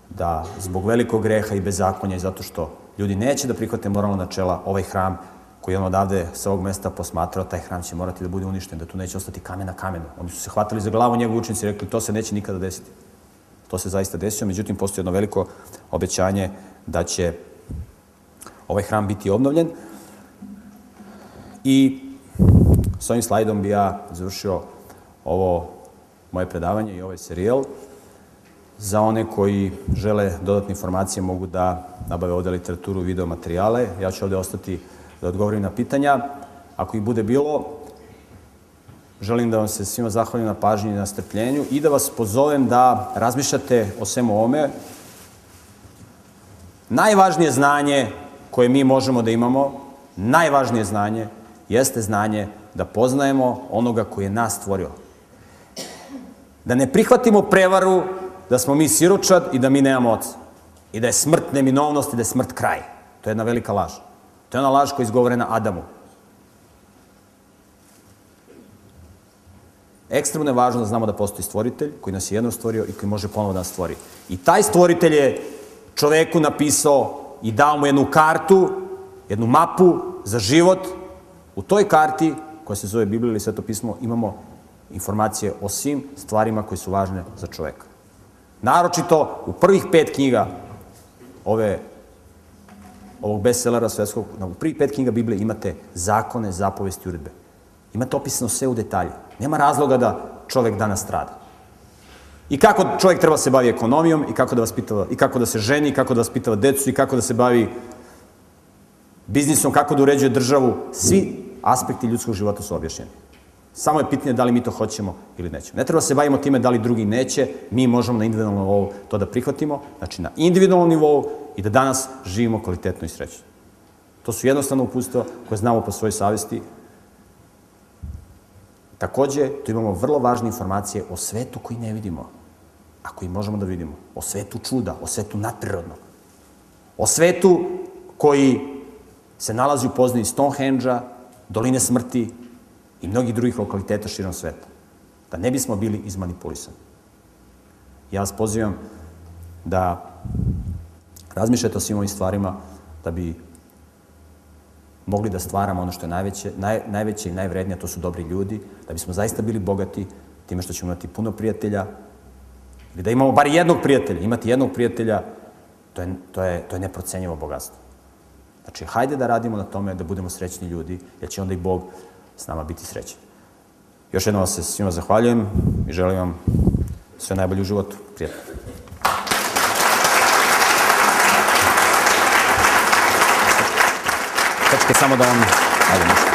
da zbog velikog greha i bezakonja i zato što ljudi neće da prihvate moralna načela, ovaj hram koji on odavde sa ovog mesta posmatrao, taj hram će morati da bude uništen, da tu neće ostati kamen na kamenu. Oni su se hvatali za glavu njegovi učenici i rekli to se neće nikada desiti. To se zaista desio, međutim postoji jedno veliko obećanje da će ovaj hram biti obnovljen. I s ovim slajdom bi ja završio ovo moje predavanje i ovaj serijal. Za one koji žele dodatne informacije mogu da nabave ovde literaturu, video materijale. Ja ću ovde ostati da odgovorim na pitanja. Ako ih bude bilo, želim da vam se svima zahvalim na pažnji i na strpljenju i da vas pozovem da razmišljate o svemu ovome. Najvažnije znanje koje mi možemo da imamo, najvažnije znanje, jeste znanje da poznajemo onoga koji je nas stvorio. Da ne prihvatimo prevaru da smo mi siročad i da mi nemamo oca. I da je smrt neminovnost i da je smrt kraj. To je jedna velika laž. To je ona laž koja je izgovorena Adamu. Ekstremno je važno da znamo da postoji stvoritelj koji nas je jednom stvorio i koji može ponovo da nas stvori. I taj stvoritelj je čoveku napisao i dao mu jednu kartu, jednu mapu za život. U toj karti, koja se zove Biblija ili Sveto pismo, imamo informacije o svim stvarima koje su važne za čoveka. Naročito u prvih pet knjiga ove ovog bestsellera svetskog, u prvih pet knjiga Biblije imate zakone, zapovesti, uredbe. Imate opisano sve u detalje. Nema razloga da čovek danas strada. I kako čovjek treba se bavi ekonomijom, i kako da vaspitava, i kako da se ženi, i kako da vaspitava decu, i kako da se bavi biznisom, kako da uređuje državu. Svi aspekti ljudskog života su objašnjeni. Samo je pitanje da li mi to hoćemo ili nećemo. Ne treba da se bavimo time da li drugi neće, mi možemo na individualnom nivou to da prihvatimo, znači na individualnom nivou i da danas živimo kvalitetno i srećno. To su jednostavno upustva koje znamo po svojoj savesti Takođe, tu imamo vrlo važne informacije o svetu koji ne vidimo, a koji možemo da vidimo. O svetu čuda, o svetu nadprirodnog. O svetu koji se nalazi u poznaji Stonehenge-a, Doline smrti i mnogih drugih lokaliteta širom sveta. Da ne bismo bili izmanipulisani. Ja vas pozivam da razmišljate o svim ovim stvarima da bi mogli da stvaramo ono što je najveće, naj, najveće i najvrednije, to su dobri ljudi, da bismo zaista bili bogati time što ćemo imati puno prijatelja, ili da imamo bar jednog prijatelja. Imati jednog prijatelja, to je, to je, to je neprocenjivo bogatstvo. Znači, hajde da radimo na tome da budemo srećni ljudi, jer će onda i Bog s nama biti srećan. Još jednom se svima zahvaljujem i želim vam sve najbolje u životu. Prijatno. Čekaj, samo da vam... Ajde, nešto.